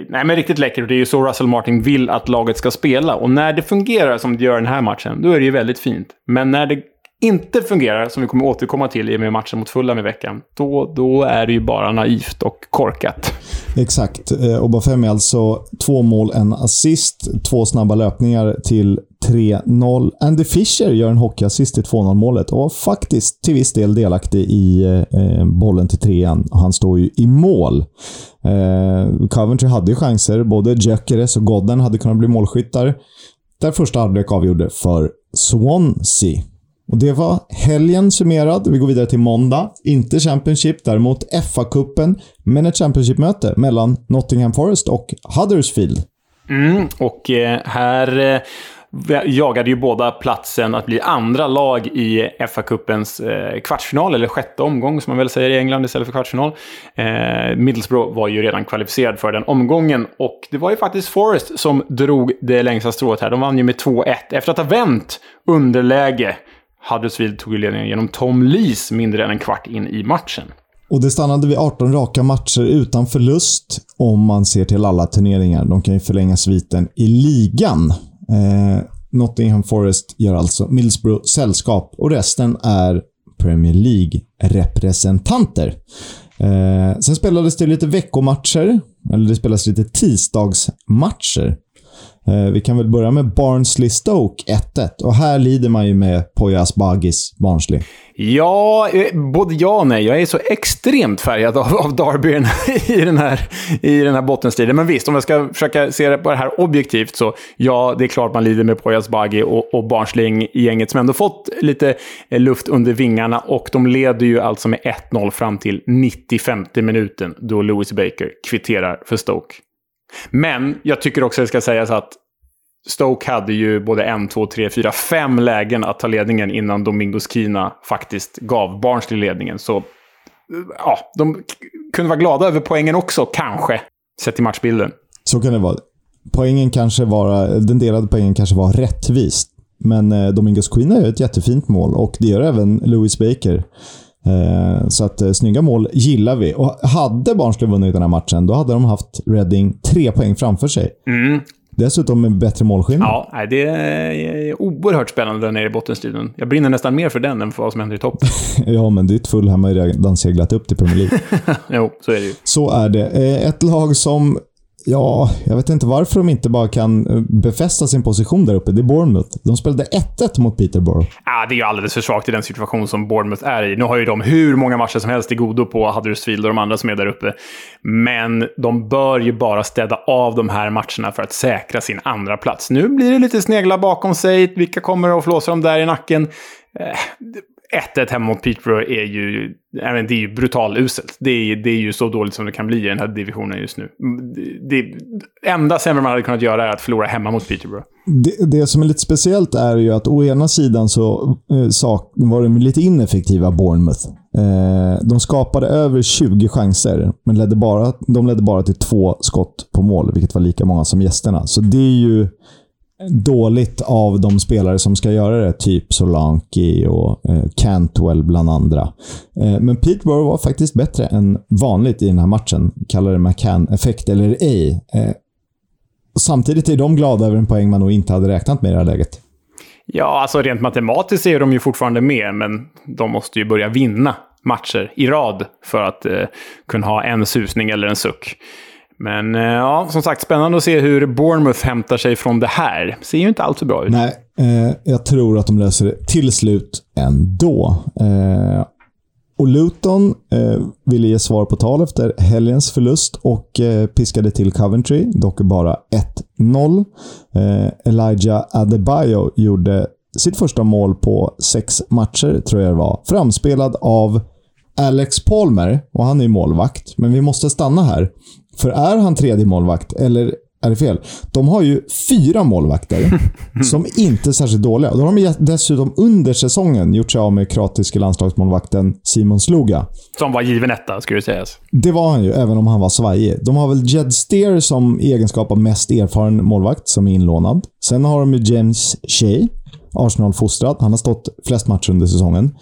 nej, men riktigt läckert. Det är ju så Russell Martin vill att laget ska spela. Och när det fungerar som det gör den här matchen, då är det ju väldigt fint. Men när det inte fungerar, som vi kommer återkomma till i och med matchen mot Fulham i veckan, då, då är det ju bara naivt och korkat. Exakt. Eh, Obafem är alltså två mål, en assist, två snabba löpningar till 3-0. Andy Fischer gör en hockeyassist i 2-0 målet och var faktiskt till viss del delaktig i eh, eh bollen till trean. Han står ju i mål. Eh, Coventry hade ju chanser. Både Gyökeres och Godden hade kunnat bli målskyttar. Där första halvlek avgjorde för Swansea. Och Det var helgen summerad. Vi går vidare till måndag. Inte Championship, däremot FA-cupen. Men ett Championship-möte mellan Nottingham Forest och Huddersfield. Mm, och eh, här eh, jagade ju båda platsen att bli andra lag i FA-cupens eh, kvartsfinal, eller sjätte omgång som man väl säger i England istället för kvartsfinal. Eh, Middlesbrough var ju redan kvalificerad för den omgången och det var ju faktiskt Forest som drog det längsta strået här. De vann ju med 2-1 efter att ha vänt underläge Huddersfield tog ledningen genom Tom Lees mindre än en kvart in i matchen. Och det stannade vid 18 raka matcher utan förlust om man ser till alla turneringar. De kan ju förlänga sviten i ligan. Eh, Nottingham Forest gör alltså Middlesbrough sällskap och resten är Premier League-representanter. Eh, sen spelades det lite veckomatcher, eller det spelades lite tisdagsmatcher. Eh, vi kan väl börja med Barnsley Stoke 1-1. Och här lider man ju med Poyas Bagis Barnsley. Ja, eh, både ja och nej. Jag är så extremt färgad av, av Derby i den, här, i den här bottenstriden. Men visst, om jag ska försöka se det på det här objektivt så ja, det är klart man lider med Poyas Bagi och, och Barnsley-gänget som ändå fått lite eh, luft under vingarna. Och de leder ju alltså med 1-0 fram till 95 minuten då Lewis Baker kvitterar för Stoke. Men jag tycker också det ska sägas att Stoke hade ju både en, två, tre, fyra, fem lägen att ta ledningen innan Domingos Kina faktiskt gav Barnsley ledningen. Så ja, de kunde vara glada över poängen också, kanske. Sett till matchbilden. Så kan det vara. Poängen kanske var, den delade poängen kanske var rättvist. Men eh, Domingos Quina gör ett jättefint mål och det gör även Louis Baker. Eh, så att eh, snygga mål gillar vi. Och hade Barnsley vunnit den här matchen, då hade de haft Reading tre poäng framför sig. Mm. Dessutom med bättre målskillnad. Ja, det är oerhört spännande där nere i bottenstriden. Jag brinner nästan mer för den än för vad som händer i toppen. <laughs> ja, men ditt Fulham har ju redan seglat upp till Premier League. <laughs> jo, så är det ju. Så är det. Eh, ett lag som Ja, jag vet inte varför de inte bara kan eh, befästa sin position där uppe. Det är Bournemouth. De spelade 1-1 mot Peterborough. Ja, det är ju alldeles för svagt i den situation som Bournemouth är i. Nu har ju de hur många matcher som helst i godo på Huddersfield och de andra som är där uppe. Men de bör ju bara städa av de här matcherna för att säkra sin andra plats. Nu blir det lite sneglar bakom sig. Vilka kommer att flåsa dem där i nacken? Eh, 1-1 hemma mot Peterborough är ju, det är ju brutaluselt. Det är, det är ju så dåligt som det kan bli i den här divisionen just nu. Det, det enda sämre man hade kunnat göra är att förlora hemma mot Peterborough. Det, det som är lite speciellt är ju att å ena sidan så eh, sak, var de lite ineffektiva, Bournemouth. Eh, de skapade över 20 chanser, men ledde bara, de ledde bara till två skott på mål, vilket var lika många som gästerna. Så det är ju dåligt av de spelare som ska göra det. Typ Solanki och eh, Cantwell bland andra. Eh, men Peterborough var faktiskt bättre än vanligt i den här matchen. Kallar det McCann-effekt eller ej. Eh, samtidigt är de glada över en poäng man nog inte hade räknat med i det här läget. Ja, alltså rent matematiskt är de ju fortfarande med, men de måste ju börja vinna matcher i rad för att eh, kunna ha en susning eller en suck. Men eh, ja, som sagt, spännande att se hur Bournemouth hämtar sig från det här. Ser ju inte allt så bra ut. Nej, eh, jag tror att de löser det till slut ändå. Eh, och Luton eh, ville ge svar på tal efter helgens förlust och eh, piskade till Coventry, dock bara 1-0. Eh, Elijah Adebayo gjorde sitt första mål på sex matcher, tror jag det var. Framspelad av Alex Palmer, och han är målvakt. Men vi måste stanna här. För är han tredje målvakt, eller är det fel? De har ju fyra målvakter <laughs> som inte är särskilt dåliga. Då har de dessutom under säsongen gjort sig av med kroatiske landslagsmålvakten Simon Sluga. Som var given etta, skulle sägas. Det var han ju, även om han var svajig. De har väl Jed Steer som egenskap av mest erfaren målvakt, som är inlånad. Sen har de ju James Shea, Arsenal-fostrad. Han har stått flest matcher under säsongen.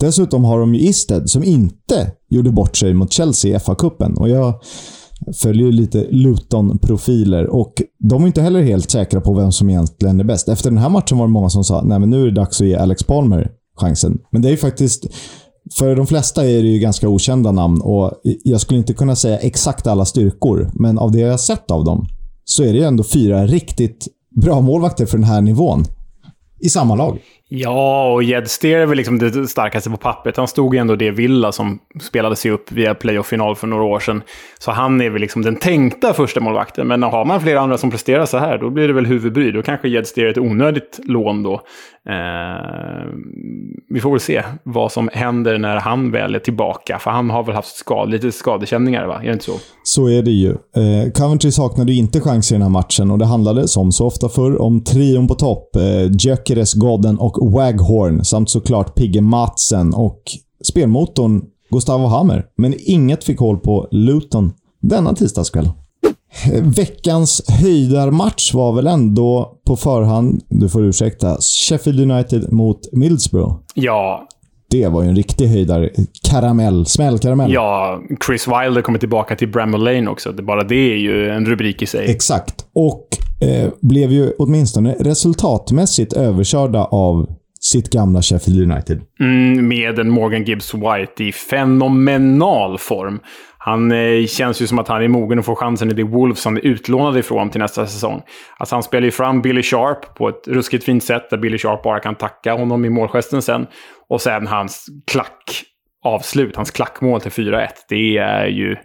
Dessutom har de ju Isted, som inte gjorde bort sig mot Chelsea i FA-cupen. Och jag följer lite Luton-profiler och de är inte heller helt säkra på vem som egentligen är bäst. Efter den här matchen var det många som sa att nu är det dags att ge Alex Palmer chansen. Men det är ju faktiskt... För de flesta är det ju ganska okända namn och jag skulle inte kunna säga exakt alla styrkor, men av det jag har sett av dem så är det ju ändå fyra riktigt bra målvakter för den här nivån. I samma lag. Ja, och Jed Steer är väl liksom det starkaste på pappret. Han stod ju ändå det Villa som spelade sig upp via playoff-final för några år sedan. Så han är väl liksom den tänkta första målvakten. Men har man flera andra som presterar så här, då blir det väl huvudbry. Då kanske Jed Steer är ett onödigt lån då. Eh, vi får väl se vad som händer när han väl är tillbaka. För han har väl haft skad, lite skadekänningar, va? Är det inte så? Så är det ju. Eh, Coventry saknade ju inte chans i den här matchen och det handlade, som så ofta förr, om trion på topp. Eh, Gyökeres, Godden och Waghorn samt såklart Pigge Matsen och spelmotorn Gustavo Hammer. Men inget fick håll på Luton denna tisdagskväll. Veckans höjdarmatch var väl ändå på förhand, du får ursäkta, Sheffield United mot Middlesbrough. Ja. Det var ju en riktig höjdare. Karamell. Smällkaramell. Ja, Chris Wilder kommer tillbaka till Bramall Lane också. Bara det är ju en rubrik i sig. Exakt. Och eh, blev ju åtminstone resultatmässigt överkörda av sitt gamla Sheffield United. Mm, med en Morgan Gibbs White i fenomenal form. Han eh, känns ju som att han är mogen att få chansen i det Wolves han är utlånad ifrån till nästa säsong. Alltså han spelar ju fram Billy Sharp på ett ruskigt fint sätt där Billy Sharp bara kan tacka honom i målgesten sen. Och sen hans klack avslut, hans klackmål till 4-1. Det är ju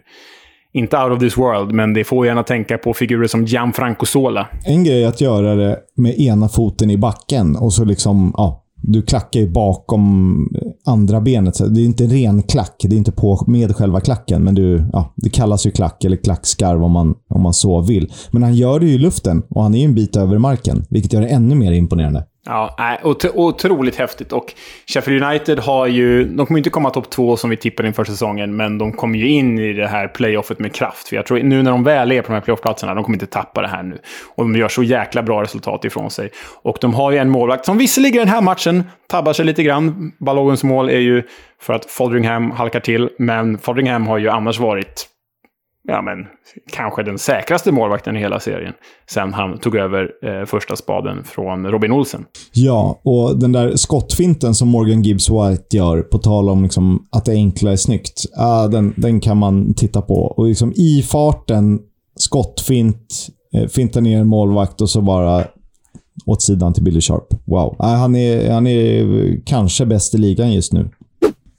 inte out of this world, men det får gärna tänka på figurer som Gianfranco Sola. En grej är att göra det med ena foten i backen och så liksom, ja, du klackar ju bakom andra benet. Det är inte en ren klack. Det är inte på med själva klacken, men du, ja, det kallas ju klack eller klackskarv om man, om man så vill. Men han gör det ju i luften och han är ju en bit över marken, vilket gör det ännu mer imponerande. Ja, otroligt häftigt. Och Sheffield United har ju... De kommer inte komma topp två som vi tippade inför säsongen, men de kommer ju in i det här playoffet med kraft. För jag tror nu när de väl är på de här playoffplatserna, de kommer inte tappa det här nu. Och de gör så jäkla bra resultat ifrån sig. Och de har ju en målvakt som visserligen den här matchen tabbar sig lite grann. Balogens mål är ju för att Fodringham halkar till, men Fodringham har ju annars varit ja, men, kanske den säkraste målvakten i hela serien. Sen han tog över eh, första spaden från Robin Olsen. Ja, och den där skottfinten som Morgan Gibbs White gör, på tal om liksom att det enkla är snyggt. Ah, den, den kan man titta på. Och liksom i farten skottfint, eh, finta ner en målvakt och så bara åt sidan till Billy Sharp. Wow. Äh, han, är, han är kanske bäst i ligan just nu.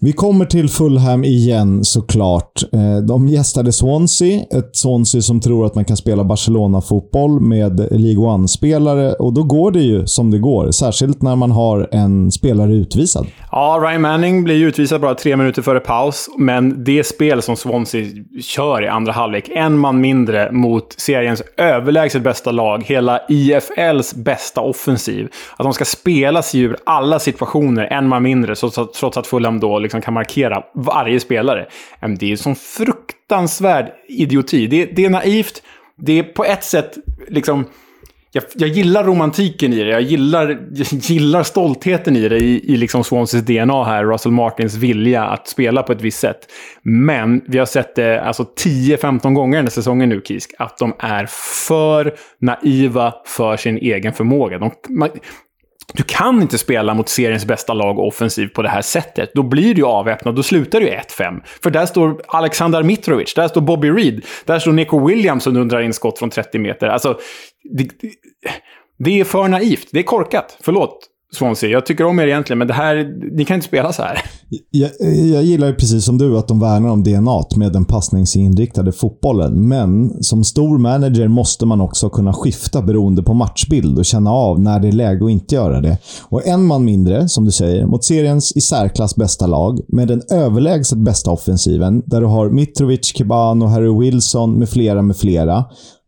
Vi kommer till Fulham igen såklart. Eh, de gästade Swansea. Ett Swansea som tror att man kan spela Barcelona-fotboll med League One-spelare och då går det ju som det går. Särskilt när man har en spelare utvisad. Ja, Ryan Manning blir utvisad bara tre minuter före paus, men det spel som Swansea kör i andra halvlek, en man mindre mot seriens överlägset bästa lag, hela IFLs bästa offensiv. Att de ska spela sig ur alla situationer, en man mindre, trots att Fulham då liksom kan markera varje spelare. Det är en sån fruktansvärd idioti. Det, det är naivt. Det är på ett sätt liksom... Jag, jag, gillar romantiken i det. Jag gillar, jag <laughs> gillar stoltheten i det, i, i liksom Swanseas DNA här. Russell Martins vilja att spela på ett visst sätt. Men vi har sett det alltså 10-15 gånger den här säsongen nu, Kisk, att de är för naiva för sin egen förmåga. De, man, du kan inte spela mot seriens bästa lag offensivt på det här sättet. Då blir du avväpnad. Då slutar du 1-5. För där står Alexander Mitrovic, där står Bobby Reed, där står Nico Williams som dundrar in skott från 30 meter. Alltså, det, det är för naivt. Det är korkat. Förlåt. Swansea. Jag tycker om er egentligen, men det här, ni kan inte spela så här. Jag, jag gillar ju precis som du att de värnar om DNA med den passningsinriktade fotbollen. Men som stor manager måste man också kunna skifta beroende på matchbild och känna av när det är läge att inte göra det. Och en man mindre, som du säger, mot seriens i särklass bästa lag med den överlägset bästa offensiven, där du har Mitrovic, Kebano, Harry Wilson med flera med flera,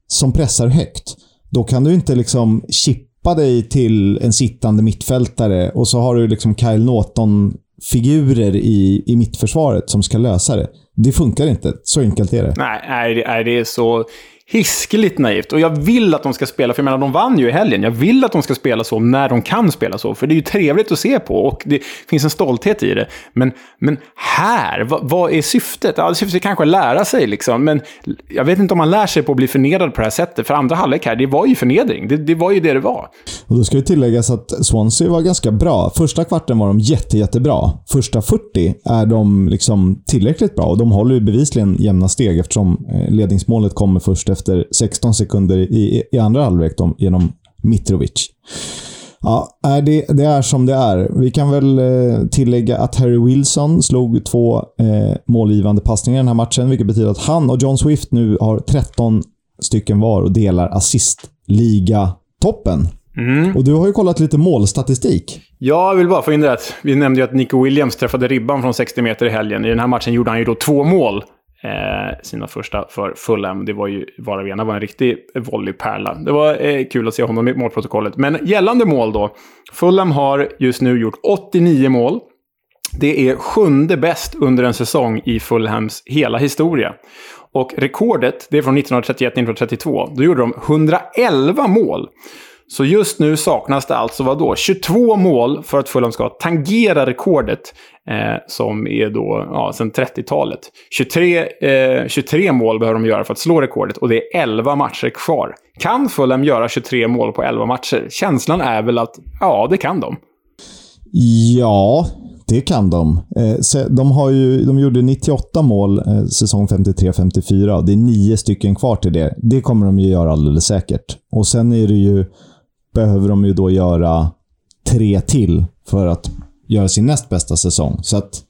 som pressar högt. Då kan du inte liksom chippa släppa dig till en sittande mittfältare och så har du liksom Kyle Norton-figurer i, i mittförsvaret som ska lösa det. Det funkar inte. Så enkelt är det. Nej, nej det är så hiskeligt naivt. Och jag vill att de ska spela, för jag menar, de vann ju i helgen. Jag vill att de ska spela så när de kan spela så, för det är ju trevligt att se på och det finns en stolthet i det. Men, men här, vad, vad är syftet? Ja, syftet är kanske att lära sig, liksom. men jag vet inte om man lär sig på att bli förnedrad på det här sättet. För andra halvlek här, det var ju förnedring. Det, det var ju det det var. Och då ska det tilläggas att Swansea var ganska bra. Första kvarten var de jätte, jättebra. Första 40 är de liksom tillräckligt bra och de håller ju bevisligen jämna steg eftersom eh, ledningsmålet kommer först efter efter 16 sekunder i, i andra halvlek genom Mitrovic. Ja, det, det, är som det är. Vi kan väl eh, tillägga att Harry Wilson slog två eh, målgivande passningar i den här matchen, vilket betyder att han och John Swift nu har 13 stycken var och delar assistliga-toppen. Mm. Och du har ju kollat lite målstatistik. Ja, jag vill bara få in det att vi nämnde ju att Nico Williams träffade ribban från 60 meter i helgen. I den här matchen gjorde han ju då två mål eh, sina första för Fulham. Det var ju, Varavena var en riktig volleypärla. Det var eh, kul att se honom i målprotokollet. Men gällande mål då. Fulham har just nu gjort 89 mål. Det är sjunde bäst under en säsong i Fulhams hela historia. Och rekordet, det är från 1931-1932. Då gjorde de 111 mål. Så just nu saknas det alltså vadå? 22 mål för att Fulham ska tangera rekordet eh, som är då ja, sedan 30-talet. 23, eh, 23 mål behöver de göra för att slå rekordet och det är 11 matcher kvar. Kan Fulham göra 23 mål på 11 matcher? Känslan är väl att ja, det kan de. Ja, det kan de. Eh, de, har ju, de gjorde 98 mål eh, säsong 53-54. Det är nio stycken kvar till det. Det kommer de ju göra alldeles säkert. Och sen är det ju behöver de ju då göra tre till för att göra sin näst bästa säsong. Så att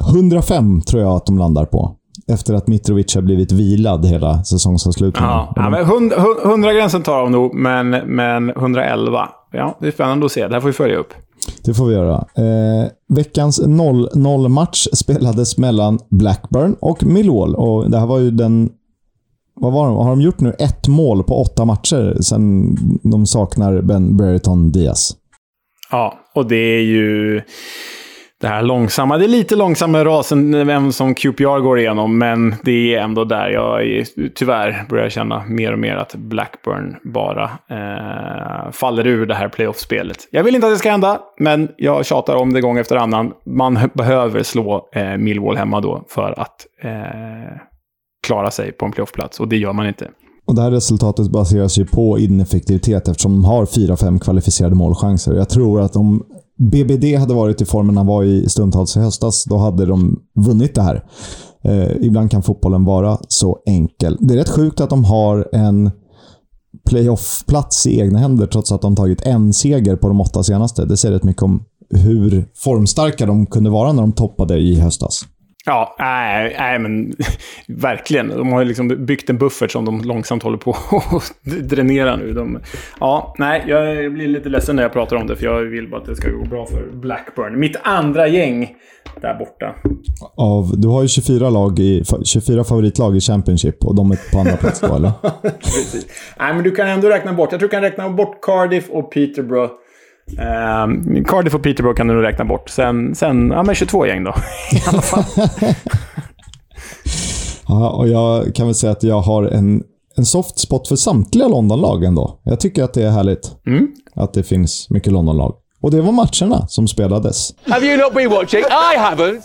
105 tror jag att de landar på. Efter att Mitrovic har blivit vilad hela säsongsavslutningen. Ja, ja, men 100-gränsen tar de nog, men, men 111. Ja, det är spännande att se. Det här får vi följa upp. Det får vi göra. Eh, veckans 0-0-match spelades mellan Blackburn och Millwall. Och det här var ju den vad var de? Har de gjort nu ett mål på åtta matcher sen de saknar Ben Brereton Diaz? Ja, och det är ju det här långsamma. Det är lite långsammare rasen vem som QPR går igenom, men det är ändå där jag tyvärr börjar känna mer och mer att Blackburn bara eh, faller ur det här playoff-spelet. Jag vill inte att det ska hända, men jag tjatar om det gång efter annan. Man behöver slå eh, Millwall hemma då för att eh, klara sig på en playoffplats och det gör man inte. Och Det här resultatet baseras ju på ineffektivitet eftersom de har 4-5 kvalificerade målchanser. Jag tror att om BBD hade varit i formen han var i stundtals i höstas, då hade de vunnit det här. Eh, ibland kan fotbollen vara så enkel. Det är rätt sjukt att de har en playoff-plats i egna händer trots att de tagit en seger på de åtta senaste. Det säger rätt mycket om hur formstarka de kunde vara när de toppade i höstas. Ja, nej, nej men <laughs> verkligen. De har liksom byggt en buffert som de långsamt håller på <laughs> att dränera nu. De, ja, nej, jag blir lite ledsen när jag pratar om det, för jag vill bara att det ska gå bra för Blackburn. Mitt andra gäng där borta. Av, du har ju 24, lag i, 24 favoritlag i Championship och de är på andra plats då, eller? <laughs> Precis. Nej, men du kan ändå räkna bort. Jag tror du kan räkna bort Cardiff och Peterborough. Um, Cardiff och Peterborough kan du nog räkna bort. Sen, sen ja, men 22 gäng då. <laughs> I alla fall. <laughs> ja, och jag kan väl säga att jag har en, en soft spot för samtliga Londonlag ändå. Jag tycker att det är härligt. Mm. Att det finns mycket Londonlag. Och det var matcherna som spelades. Have you not been watching? I haven't!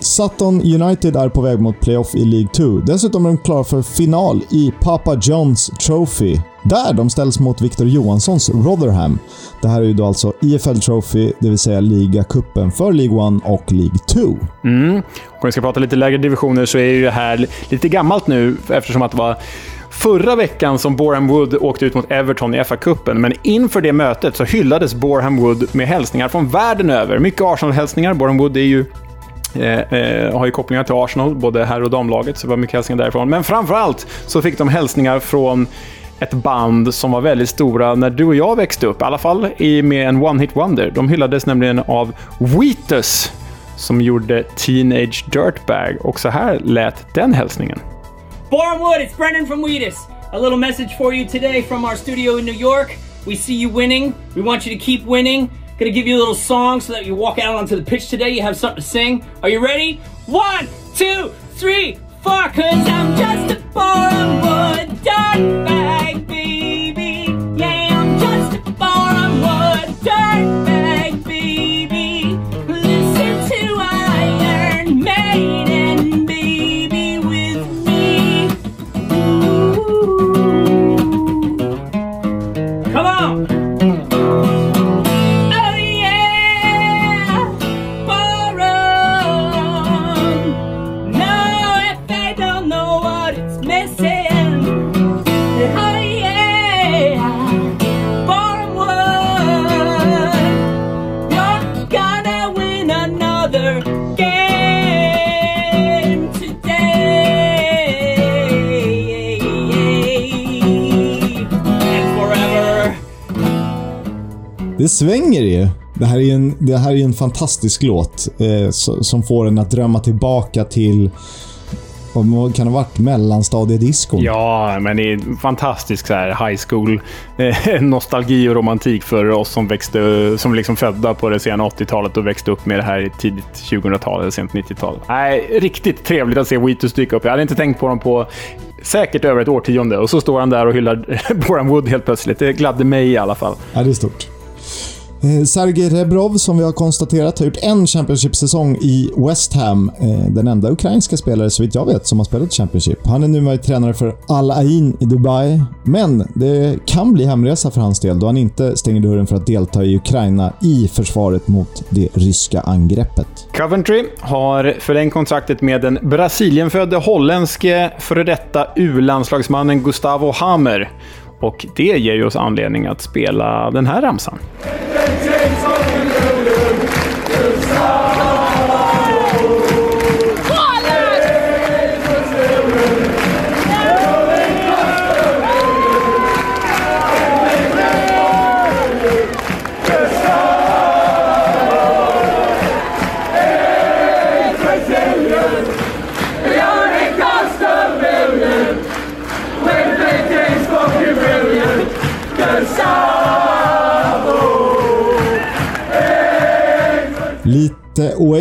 Sutton United är på väg mot playoff i League 2. Dessutom är de klara för final i Papa Johns Trophy. Där de ställs mot Victor Johanssons Rotherham. Det här är ju då alltså EFL Trophy, det vill säga ligacupen för League 1 och League 2. Mm. Och om vi ska prata lite lägre divisioner så är ju det här lite gammalt nu eftersom att det var förra veckan som Boreham Wood åkte ut mot Everton i FA-cupen, men inför det mötet så hyllades Boreham Wood med hälsningar från världen över. Mycket Arsenal-hälsningar. Boreham Wood är ju Eh, eh, har ju kopplingar till Arsenal, både herr och damlaget, så det var mycket hälsningar därifrån. Men framförallt så fick de hälsningar från ett band som var väldigt stora när du och jag växte upp. I alla fall med en one-hit wonder. De hyllades nämligen av Wheatus som gjorde Teenage Dirtbag. Och så här lät den hälsningen. Barnwood, it's Brendan from Wheatus. A little message for you today from our studio in New York. We see you winning. We want you to keep winning. Gonna give you a little song so that you walk out onto the pitch today, you have something to sing. Are you ready? One, two, three, four, cause I'm just a Bornwood dirtbag, baby. Yeah, I'm just a Bornwood dirtbag, Det svänger ju. Det här är en, det här är en fantastisk låt eh, so- som får en att drömma tillbaka till vad kan det ha varit? Mellanstadiediscon? Ja, men det är fantastisk så här, high school eh, <laughs> nostalgi och romantik för oss som växte, som liksom födda på det sena 80-talet och växte upp med det här i tidigt 2000-tal eller sent 90-tal. Nej, riktigt trevligt att se Wheatus dyka upp. Jag hade inte tänkt på dem på säkert över ett årtionde och så står han där och hyllar <laughs> Boran Wood helt plötsligt. Det gladde mig i alla fall. Ja, det är stort. Eh, Sergej Rebrov, som vi har konstaterat, har gjort en Championship-säsong i West Ham. Eh, den enda ukrainska spelare, så vitt jag vet, som har spelat Championship. Han är numera tränare för Al Ain i Dubai. Men det kan bli hemresa för hans del då han inte stänger dörren för att delta i Ukraina i försvaret mot det ryska angreppet. Coventry har förlängt kontraktet med den Brasilienfödde holländske före detta U-landslagsmannen Gustavo Hammer. Och det ger ju oss anledning att spela den här ramsan.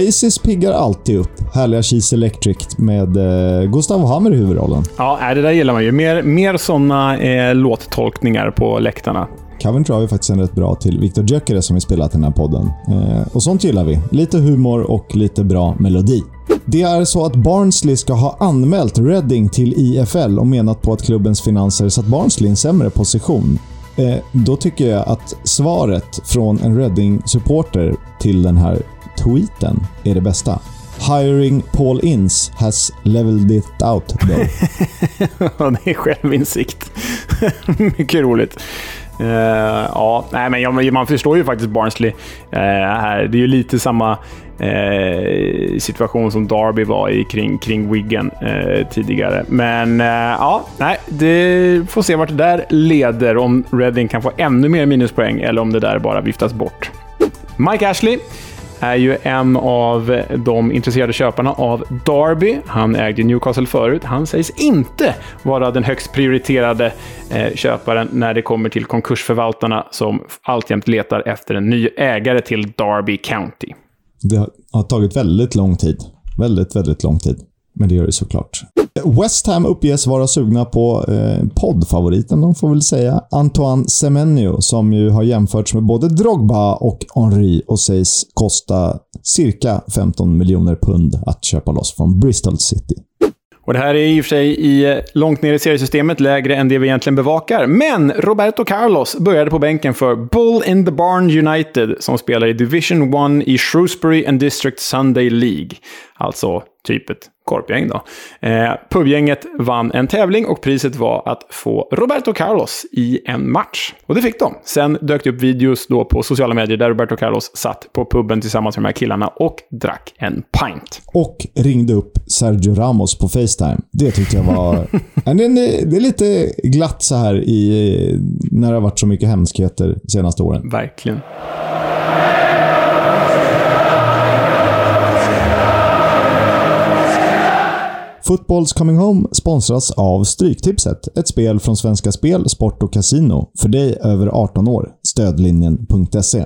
Oasis piggar alltid upp. Härliga Cheese Electric med eh, Gustav Hammer i huvudrollen. Ja, nej, det där gillar man ju. Mer, mer sådana eh, låttolkningar på läktarna. Coventry har ju faktiskt en rätt bra till Victor Gyökeres som vi spelat i den här podden. Eh, och sånt gillar vi. Lite humor och lite bra melodi. Det är så att Barnsley ska ha anmält Reading till IFL och menat på att klubbens finanser satt Barnsley i en sämre position. Eh, då tycker jag att svaret från en Reading-supporter till den här tweeten är det bästa. Hiring Paul Ince has leveled it out though. <laughs> Ja, det är självinsikt. <laughs> Mycket roligt. Uh, ja, nej, men ja, man förstår ju faktiskt Barnsley uh, här. Det är ju lite samma uh, situation som Derby var i kring, kring Wigan tidigare. Men ja, nej, det får se vart det där leder. Om Reading kan få ännu mer minuspoäng eller om det där bara viftas bort. Mike Ashley är ju en av de intresserade köparna av Derby. Han ägde Newcastle förut. Han sägs inte vara den högst prioriterade eh, köparen när det kommer till konkursförvaltarna som alltjämt letar efter en ny ägare till Derby County. Det har tagit väldigt lång tid. Väldigt, väldigt lång tid. Men det gör det såklart. West Ham uppges vara sugna på eh, poddfavoriten, de får väl säga, Antoine Semenyo, som ju har jämförts med både Drogba och Henry och sägs kosta cirka 15 miljoner pund att köpa loss från Bristol City. Och Det här är i och för sig i, eh, långt ner i seriesystemet, lägre än det vi egentligen bevakar. Men Roberto Carlos började på bänken för Bull in the Barn United, som spelar i Division 1 i Shrewsbury and District Sunday League. Alltså typ ett korpgäng då. Eh, pubgänget vann en tävling och priset var att få Roberto Carlos i en match. Och det fick de. Sen dök det upp videos då på sociala medier där Roberto Carlos satt på puben tillsammans med de här killarna och drack en pint. Och ringde upp Sergio Ramos på Facetime. Det tyckte jag var... <laughs> det är lite glatt så här i, när det har varit så mycket hemskheter de senaste åren. Verkligen. Footballs Coming Home sponsras av Stryktipset, ett spel från Svenska Spel, Sport och Casino för dig över 18 år. Stödlinjen.se.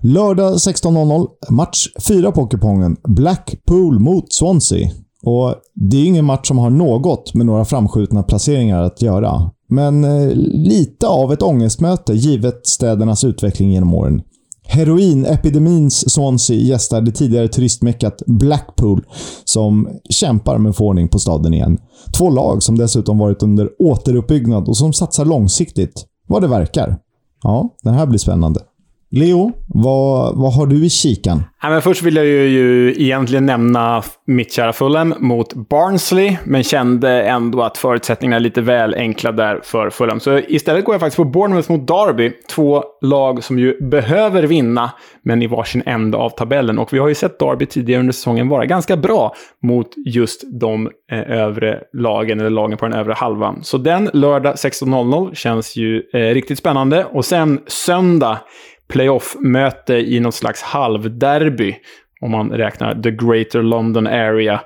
Lördag 16.00, match 4 på kupongen. Blackpool mot Swansea. Och Det är ingen match som har något med några framskjutna placeringar att göra. Men eh, lite av ett ångestmöte givet städernas utveckling genom åren. Heroinepidemins Swansea gästar det tidigare turistmeckat Blackpool, som kämpar med att få ordning på staden igen. Två lag som dessutom varit under återuppbyggnad och som satsar långsiktigt, vad det verkar. Ja, den här blir spännande. Leo, vad, vad har du i kikan? Ja, men först vill jag ju, ju egentligen nämna mitt kära Fulham mot Barnsley, men kände ändå att förutsättningarna är lite väl enkla där för Fulham. Så istället går jag faktiskt på Bournemouth mot Derby. Två lag som ju behöver vinna, men i varsin ände av tabellen. Och vi har ju sett Derby tidigare under säsongen vara ganska bra mot just de eh, övre lagen, eller lagen på den övre halvan. Så den lördag 16.00 känns ju eh, riktigt spännande. Och sen söndag playoff-möte i något slags halvderby. Om man räknar the Greater London Area.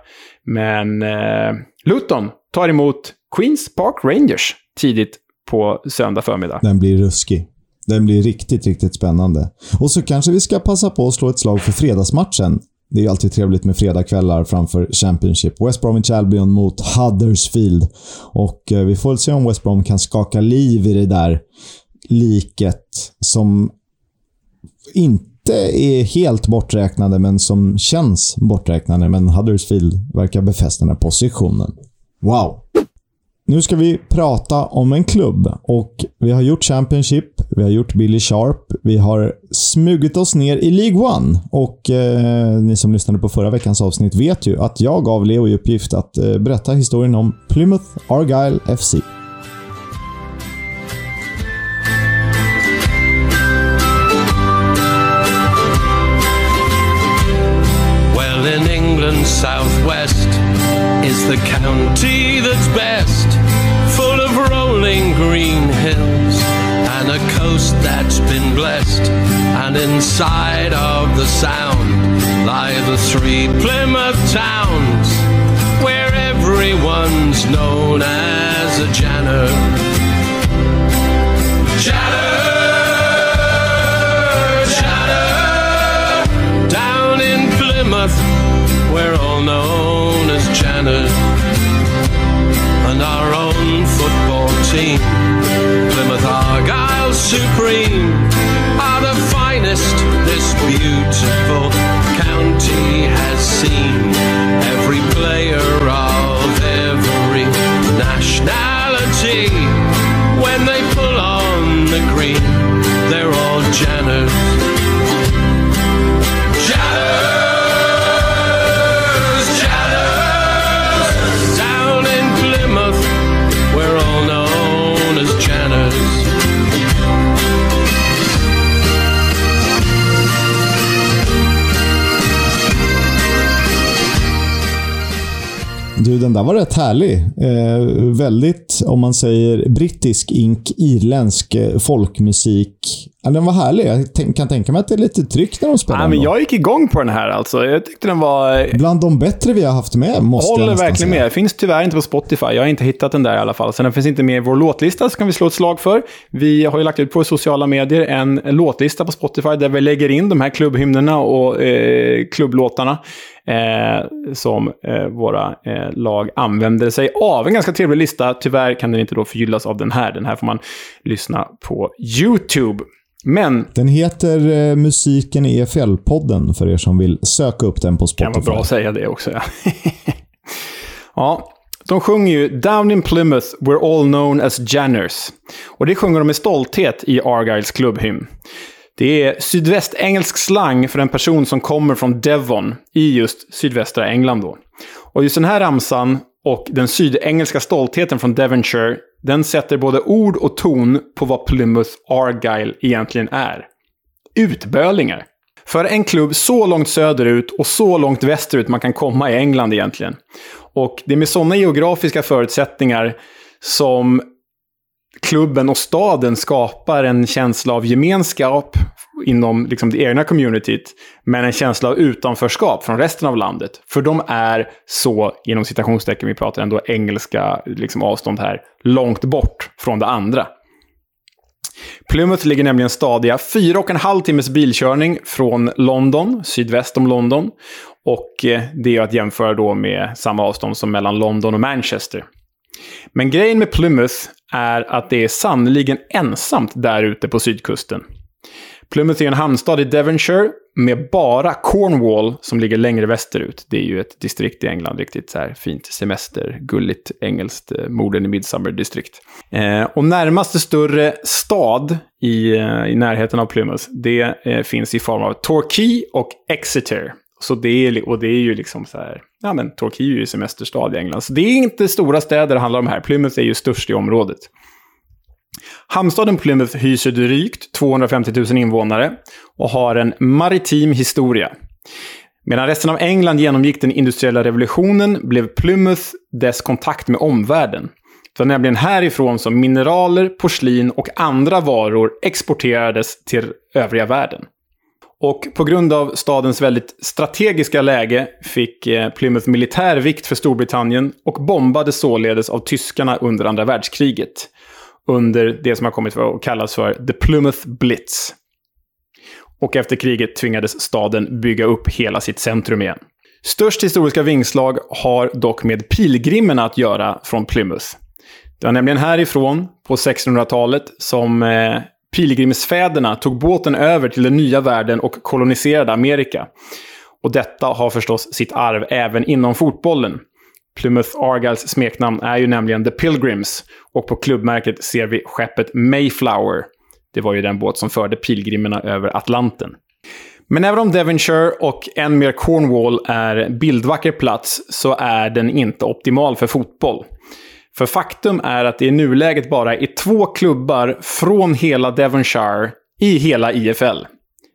Men eh, Luton tar emot Queens Park Rangers tidigt på söndag förmiddag. Den blir ruskig. Den blir riktigt, riktigt spännande. Och så kanske vi ska passa på att slå ett slag för fredagsmatchen. Det är ju alltid trevligt med fredagskvällar framför Championship. West Bromwich Albion mot Huddersfield. Och eh, vi får väl se om West Brom kan skaka liv i det där liket som inte är helt borträknade, men som känns borträknade. Men Huddersfield verkar befästa den här positionen. Wow! Nu ska vi prata om en klubb och vi har gjort Championship, vi har gjort Billy Sharp, vi har smugit oss ner i League One och eh, ni som lyssnade på förra veckans avsnitt vet ju att jag gav Leo i uppgift att eh, berätta historien om Plymouth Argyle FC. Southwest is the county that's best, full of rolling green hills and a coast that's been blessed. And inside of the sound lie the three Plymouth towns, where everyone's known as a janner. Janner! Janner! Down in Plymouth we're all known as Janet. And our own football team, Plymouth Argyle Supreme, are the finest this beautiful county has seen. Every player of every nationality, when they pull on the green, they're all Janets. Där var rätt härlig. Eh, väldigt, om man säger brittisk, ink, irländsk eh, folkmusik. Ja, den var härlig. Jag tänk, kan tänka mig att det är lite tryck när de spelar. Ja, men den jag gick igång på den här alltså. Jag tyckte den var... Bland de bättre vi har haft med, måste jag Håller nästan verkligen säga. med. Finns tyvärr inte på Spotify. Jag har inte hittat den där i alla fall. Så den finns inte med i vår låtlista, så kan vi slå ett slag för. Vi har ju lagt ut på sociala medier en låtlista på Spotify där vi lägger in de här klubbhymnerna och eh, klubblåtarna eh, som eh, våra eh, lag använder sig av. En ganska trevlig lista. Tyvärr kan den inte då förgyllas av den här. Den här får man lyssna på YouTube. Men Den heter eh, Musiken i EFL-podden för er som vill söka upp den på kan Spotify. vara bra att säga det också. Ja. <laughs> ja, de sjunger ju “Down in Plymouth we're all known as Janners”. Och det sjunger de med stolthet i Argyles klubbhymn. Det är sydvästengelsk slang för en person som kommer från Devon i just sydvästra England. Då. Och just den här ramsan och den sydengelska stoltheten från Devonshire, den sätter både ord och ton på vad Plymouth Argyle egentligen är. Utbölingar. För en klubb så långt söderut och så långt västerut man kan komma i England egentligen. Och det är med sådana geografiska förutsättningar som klubben och staden skapar en känsla av gemenskap inom liksom det egna communityt, men en känsla av utanförskap från resten av landet. För de är så, inom citationstecken, vi pratar ändå engelska liksom avstånd här, långt bort från det andra. Plymouth ligger nämligen stadiga fyra och en halv timmes bilkörning från London, sydväst om London. Och eh, det är att jämföra då med samma avstånd som mellan London och Manchester. Men grejen med Plymouth är att det är sannoliken ensamt där ute på sydkusten. Plymouth är en hamnstad i Devonshire med bara Cornwall som ligger längre västerut. Det är ju ett distrikt i England, riktigt så här fint semester, gulligt engelskt, eh, morden i Midsummer-distrikt. Eh, och närmaste större stad i, eh, i närheten av Plymouth, det eh, finns i form av Torquay och Exeter. Så det är, och det är ju liksom så här, ja men Torquay är ju semesterstad i England. Så det är inte stora städer det handlar om här. Plymouth är ju störst i området. Hamnstaden Plymouth hyser drygt 250 000 invånare och har en maritim historia. Medan resten av England genomgick den industriella revolutionen blev Plymouth dess kontakt med omvärlden. Det var nämligen härifrån som mineraler, porslin och andra varor exporterades till övriga världen. Och på grund av stadens väldigt strategiska läge fick eh, Plymouth militär vikt för Storbritannien och bombades således av tyskarna under andra världskriget. Under det som har kommit att kallas för The Plymouth Blitz. Och efter kriget tvingades staden bygga upp hela sitt centrum igen. Störst historiska vingslag har dock med pilgrimerna att göra från Plymouth. Det var nämligen härifrån, på 1600-talet, som eh, pilgrimsfäderna tog båten över till den nya världen och koloniserade Amerika. Och detta har förstås sitt arv även inom fotbollen. Plymouth Argyles smeknamn är ju nämligen The Pilgrims och på klubbmärket ser vi skeppet Mayflower. Det var ju den båt som förde pilgrimerna över Atlanten. Men även om Devonshire och än mer Cornwall är bildvacker plats så är den inte optimal för fotboll. För faktum är att det i nuläget bara är två klubbar från hela Devonshire i hela IFL.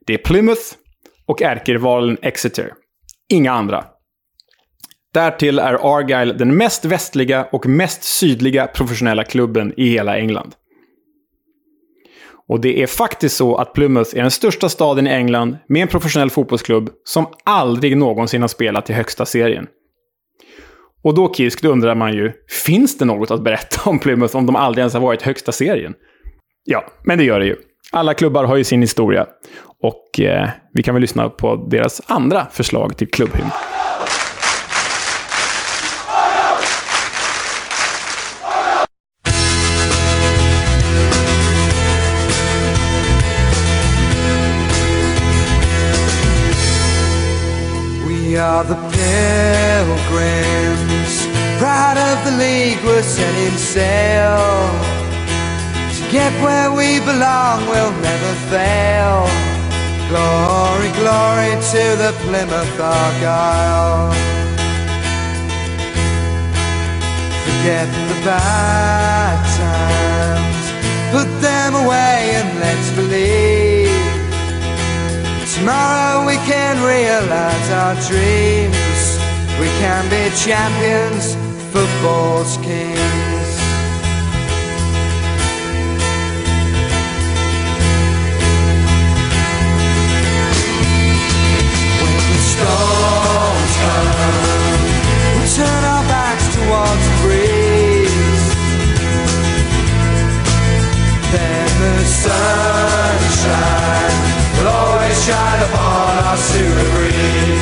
Det är Plymouth och ärkerivalen Exeter. Inga andra. Därtill är Argyle den mest västliga och mest sydliga professionella klubben i hela England. Och det är faktiskt så att Plymouth är den största staden i England med en professionell fotbollsklubb som aldrig någonsin har spelat i högsta serien. Och då Kisk, då undrar man ju, finns det något att berätta om Plymouth om de aldrig ens har varit högsta serien? Ja, men det gör det ju. Alla klubbar har ju sin historia. Och eh, vi kan väl lyssna på deras andra förslag till klubbhymn. Setting sail. To get where we belong, we'll never fail. Glory, glory to the Plymouth Argyle. Forget the bad times, put them away and let's believe. Tomorrow we can realize our dreams. We can be champions football's kings. When the storms come, we turn our backs towards the breeze. Then the sunshine will always shine upon our super breeze.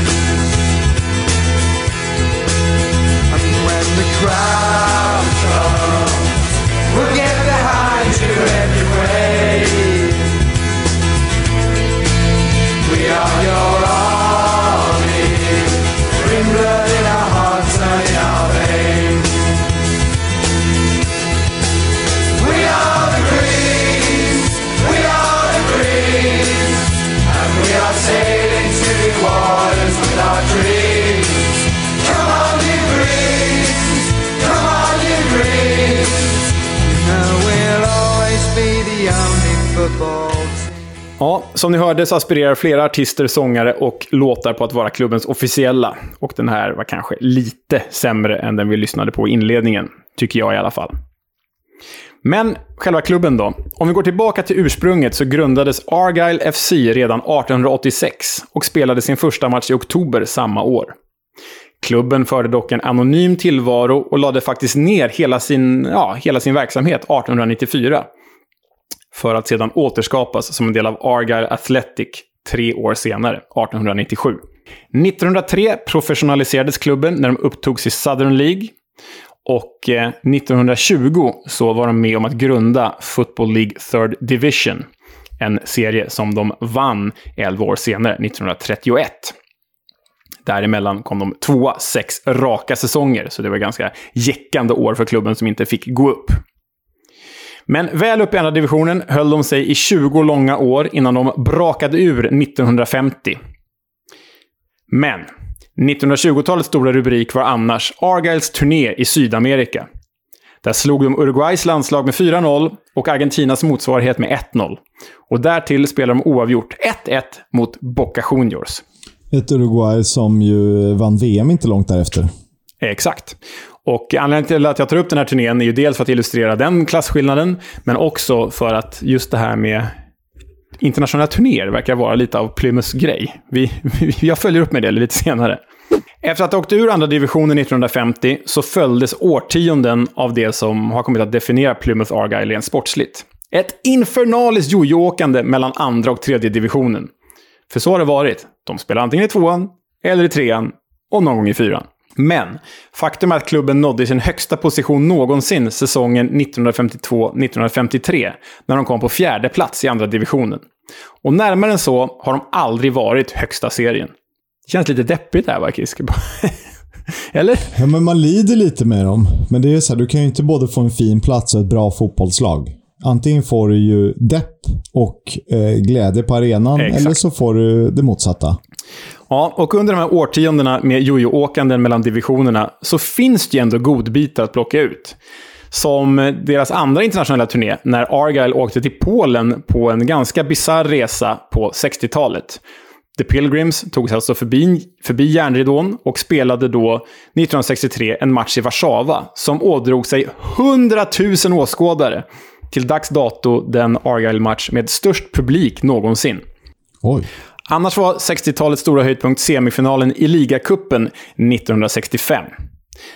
Ja, som ni hörde så aspirerar flera artister, sångare och låtar på att vara klubbens officiella. Och den här var kanske lite sämre än den vi lyssnade på i inledningen. Tycker jag i alla fall. Men själva klubben då? Om vi går tillbaka till ursprunget så grundades Argyle FC redan 1886 och spelade sin första match i oktober samma år. Klubben förde dock en anonym tillvaro och lade faktiskt ner hela sin, ja, hela sin verksamhet 1894 för att sedan återskapas som en del av Argyle Athletic tre år senare, 1897. 1903 professionaliserades klubben när de upptogs i Southern League. Och eh, 1920 så var de med om att grunda Football League Third Division. En serie som de vann 11 år senare, 1931. Däremellan kom de tvåa sex raka säsonger, så det var ganska jäckande år för klubben som inte fick gå upp. Men väl upp i andra divisionen höll de sig i 20 långa år innan de brakade ur 1950. Men 1920-talets stora rubrik var annars Argyles turné i Sydamerika. Där slog de Uruguays landslag med 4-0 och Argentinas motsvarighet med 1-0. Och därtill spelade de oavgjort 1-1 mot Boca Juniors. Ett Uruguay som ju vann VM inte långt därefter. Exakt. Och anledningen till att jag tar upp den här turnén är ju dels för att illustrera den klasskillnaden, men också för att just det här med internationella turnéer verkar vara lite av Plymouths grej. Vi, jag följer upp med det lite senare. Efter att ha åkt ur andra divisionen 1950 så följdes årtionden av det som har kommit att definiera Plymouth Argyle rent sportsligt. Ett infernaliskt jojoåkande mellan andra och tredje divisionen. För så har det varit. De spelar antingen i tvåan, eller i trean, och någon gång i fyran. Men faktum är att klubben nådde sin högsta position någonsin säsongen 1952-1953, när de kom på fjärde plats i andra divisionen. Och närmare än så har de aldrig varit högsta serien. Det känns lite deppigt det här, va, Kiske? <laughs> Eller? Ja, men man lider lite med dem. Men det är så här, du kan ju inte både få en fin plats och ett bra fotbollslag. Antingen får du ju depp och eh, glädje på arenan, Exakt. eller så får du det motsatta. Ja, och under de här årtiondena med jojo-åkanden mellan divisionerna så finns det ju ändå godbitar att plocka ut. Som deras andra internationella turné, när Argyle åkte till Polen på en ganska bizarr resa på 60-talet. The Pilgrims tog sig alltså förbi, förbi järnridån och spelade då 1963 en match i Warszawa som ådrog sig 100 000 åskådare. Till dags dato den Argyle-match med störst publik någonsin. Oj. Annars var 60-talets stora höjdpunkt semifinalen i ligacupen 1965.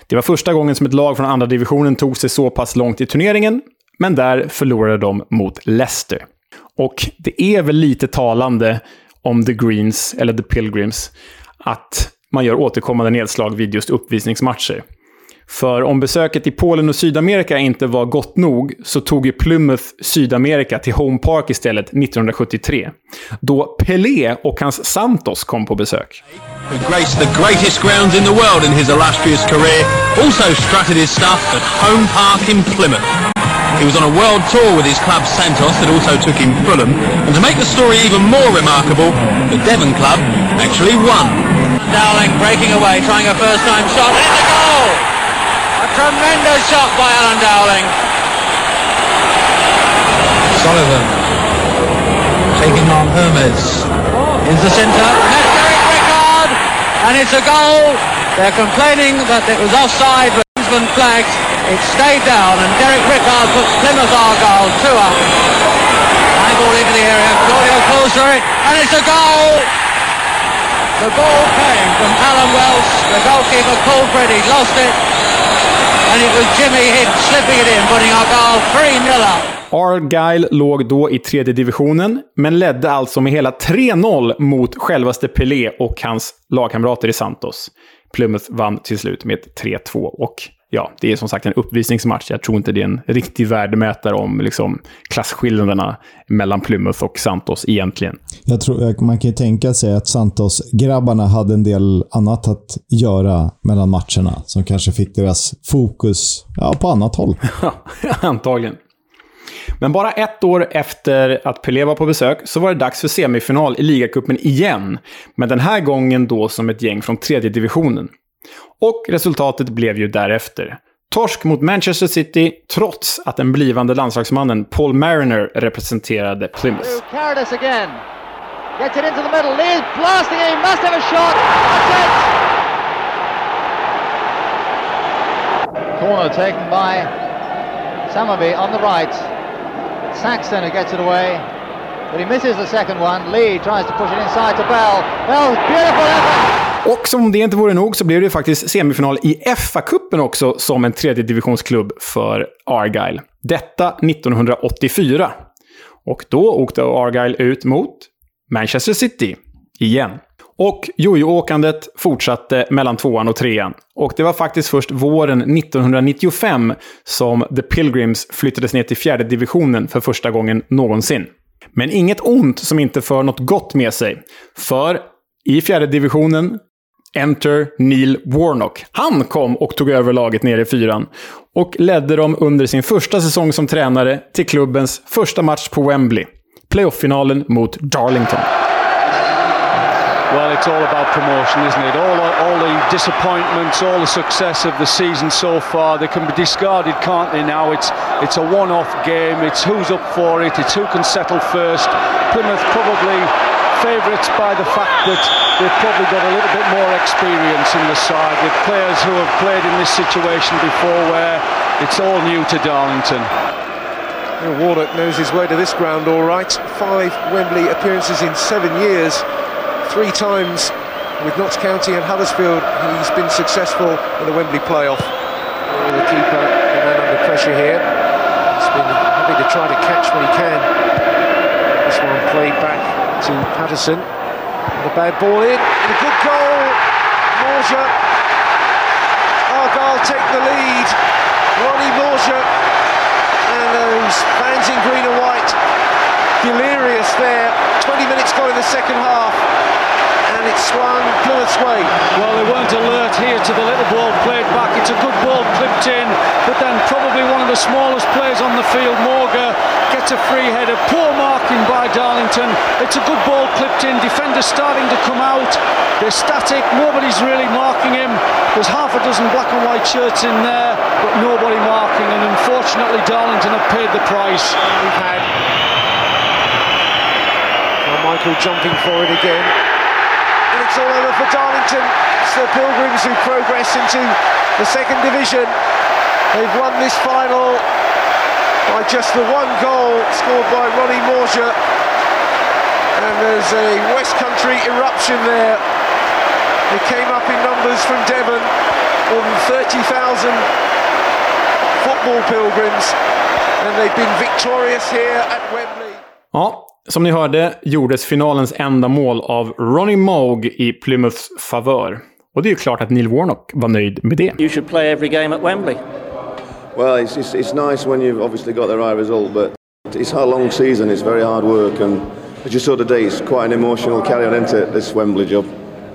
Det var första gången som ett lag från andra divisionen tog sig så pass långt i turneringen, men där förlorade de mot Leicester. Och det är väl lite talande om The Greens, eller The Pilgrims, att man gör återkommande nedslag vid just uppvisningsmatcher. För om besöket i Polen och Sydamerika inte var gott nog så tog ju Plymouth Sydamerika till Home Park istället 1973. Då Pelé och hans Santos kom på besök. who graced the greatest grounds in the world in his illustrious career, also strutted his stuff at Home Park in Plymouth. He was on a world tour with his club Santos that also took him Fulham, and to make the story even more remarkable, the Devon club actually won. Dowling breaking away, trying a first time shot. It's a goal! Tremendous shot by Alan Dowling. Sullivan taking on Hermes. Into the centre. That's Derek Rickard! And it's a goal. They're complaining that it was offside, but been flagged. It stayed down, and Derek Rickard puts Plymouth Argyle two up. High ball into the area. Claudio closer it, and it's a goal. The ball came from Alan Welsh. The goalkeeper Colfred, he lost it. And it was Jimmy Hicks slipping it in, putting Argyle 3-0 up. Argyle låg då i tredje divisionen, men ledde alltså med hela 3-0 mot självaste Pelé och hans lagkamrater i Santos. Plymouth vann till slut med 3-2 och ja, det är som sagt en uppvisningsmatch. Jag tror inte det är en riktig värdemätare om liksom, klasskillnaderna mellan Plymouth och Santos egentligen. Jag tror, man kan ju tänka sig att Santos-grabbarna hade en del annat att göra mellan matcherna som kanske fick deras fokus ja, på annat håll. <laughs> Antagligen. Men bara ett år efter att Pelé var på besök så var det dags för semifinal i ligacupen igen. Men den här gången då som ett gäng från tredje divisionen. Och resultatet blev ju därefter. Torsk mot Manchester City trots att den blivande landslagsmannen Paul Mariner representerade Plymouth. Gets it into the middle. Lee's blasting it. He must have a shot. That's it. Corner taken by Samaby on the right. Saxon who gets it away. But he misses the second one. Lee tries to push it inside to Bell. Bell, beautiful effort. Och som om det inte vore nog så blev det faktiskt semifinal i FA-cupen också som en tredje divisionsklubb för Argyle. Detta 1984. Och då åkte Argyle ut mot Manchester City. Igen. Och jojoåkandet fortsatte mellan tvåan och trean. Och det var faktiskt först våren 1995 som The Pilgrims flyttades ner till fjärde divisionen för första gången någonsin. Men inget ont som inte för något gott med sig. För i fjärde divisionen Enter Neil Warnock. Han kom och tog över laget nere i fyran och ledde dem under sin första säsong som tränare till klubbens första match på Wembley. Playoff-finalen mot Darlington. Well, it's all about promotion, isn't it? All, all the disappointments, all the success of the season so far, they can be discarded, can't they? Now it's it's a one-off game. It's who's up for it. It's who can settle first. Plymouth probably favourites by the fact that they've probably got a little bit more experience in the side with players who have played in this situation before, where it's all new to Darlington. Well, Warnock knows his way to this ground all right. Five Wembley appearances in seven years. Three times with Notts County and Huddersfield he's been successful in the Wembley playoff. The keeper the man under pressure here. He's been happy to try to catch when he can. This one played back to Patterson. A bad ball in. And a good goal. Morja. Argyle take the lead. Ronnie Morja. And those fans in green and white delirious there. 20 minutes gone in the second half. And it swung Plymouth's way. Well, they weren't alert here to the little ball played back. It's a good ball clipped in, but then probably one of the smallest players on the field, Morga, gets a free header. Poor marking by Darlington. It's a good ball clipped in. Defenders starting to come out. They're static. Nobody's really marking him. There's half a dozen black and white shirts in there, but nobody marking. And unfortunately, Darlington have paid the price. We've had Michael jumping for it again. And it's all over for Darlington. It's the Pilgrims who progress into the second division. They've won this final by just the one goal scored by Ronnie Morja. And there's a West Country eruption there. They came up in numbers from Devon, more than 30,000 football pilgrims, and they've been victorious here at Wembley. Ja, som ni hörde gjordes finalens enda mål av Ronnie Moog i Plymouths favör. Och det är ju klart att Neil Warnock var nöjd med det. You should play every game at Wembley. Well, it's, it's, it's nice when you've obviously got the right result, but it's a long season, it's very hard work, and as you saw today, it's quite an emotional carry on, isn't this Wembley job?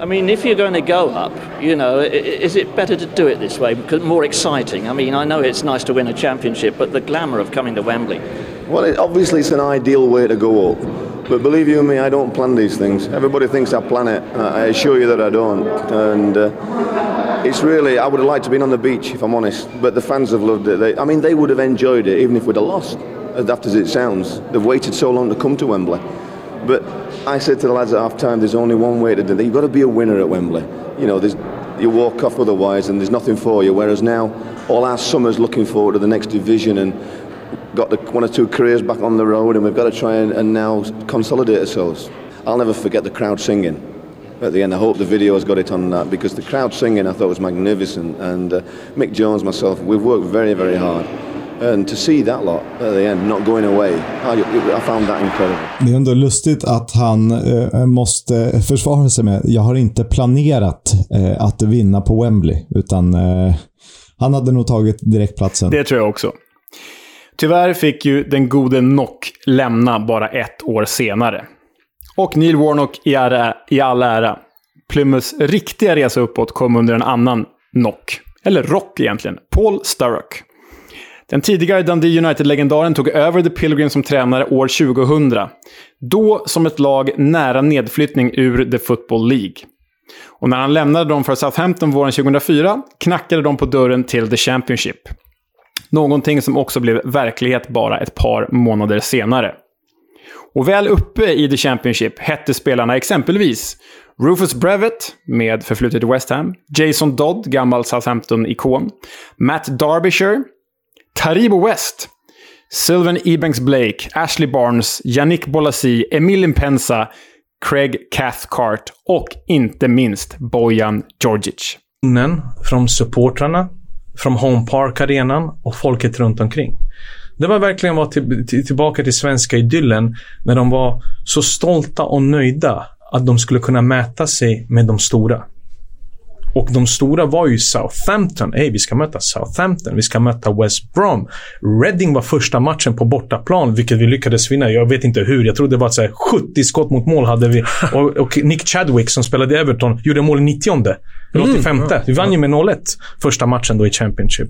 I mean, if you're going to go up, you know, is it better to do it this way because more exciting? I mean, I know it's nice to win a championship, but the glamour of coming to Wembley. Well, it, obviously it's an ideal way to go up, but believe you me, I don't plan these things. Everybody thinks I plan it. I assure you that I don't. And uh, it's really, I would have liked to have been on the beach, if I'm honest, but the fans have loved it. They, I mean, they would have enjoyed it even if we'd have lost, as daft as it sounds. They've waited so long to come to Wembley. But I said to the lads at half time, there's only one way to do it. You've got to be a winner at Wembley. You know, there's, you walk off otherwise and there's nothing for you. Whereas now, all our summers looking forward to the next division and got the, one or two careers back on the road, and we've got to try and, and now consolidate ourselves. I'll never forget the crowd singing at the end. I hope the video has got it on that because the crowd singing I thought was magnificent. And uh, Mick Jones, myself, we've worked very, very hard. And to see that lot at the end not going away, I, I found that incredible. Det är ändå lustigt att han eh, måste försvara sig med jag har inte planerat eh, att vinna på Wembley. Utan eh, han hade nog tagit direktplatsen. Det tror jag också. Tyvärr fick ju den gode Nock lämna bara ett år senare. Och Neil Warnock i, ära, i all ära. Plymouths riktiga resa uppåt kom under en annan Nock. Eller Rock egentligen. Paul Sturrock. Den tidigare Dundee United-legendaren tog över The Pilgrim som tränare år 2000. Då som ett lag nära nedflyttning ur The Football League. Och när han lämnade dem för Southampton våren 2004 knackade de på dörren till The Championship. Någonting som också blev verklighet bara ett par månader senare. Och väl uppe i The Championship hette spelarna exempelvis Rufus Brevet, med förflutet i West Ham, Jason Dodd, gammal Southampton-ikon, Matt Derbyshire, Taribo West, Sylvan Ebanks Blake, Ashley Barnes, Yannick Bolasi, Emil Pensa, Craig Cathcart och inte minst Bojan Djordjic. Från supportrarna, från Home Park-arenan och folket runt omkring. Det var verkligen var till, till, tillbaka till svenska idyllen när de var så stolta och nöjda att de skulle kunna mäta sig med de stora. Och de stora var ju Southampton. Hey, vi ska möta Southampton. Vi ska möta West Brom. Reading var första matchen på bortaplan, vilket vi lyckades vinna. Jag vet inte hur. Jag tror det var så 70 skott mot mål hade vi. <laughs> Och, och Nick Chadwick som spelade i Everton gjorde mål i 90 85. Mm. Vi vann ju med 0-1 första matchen då i Championship.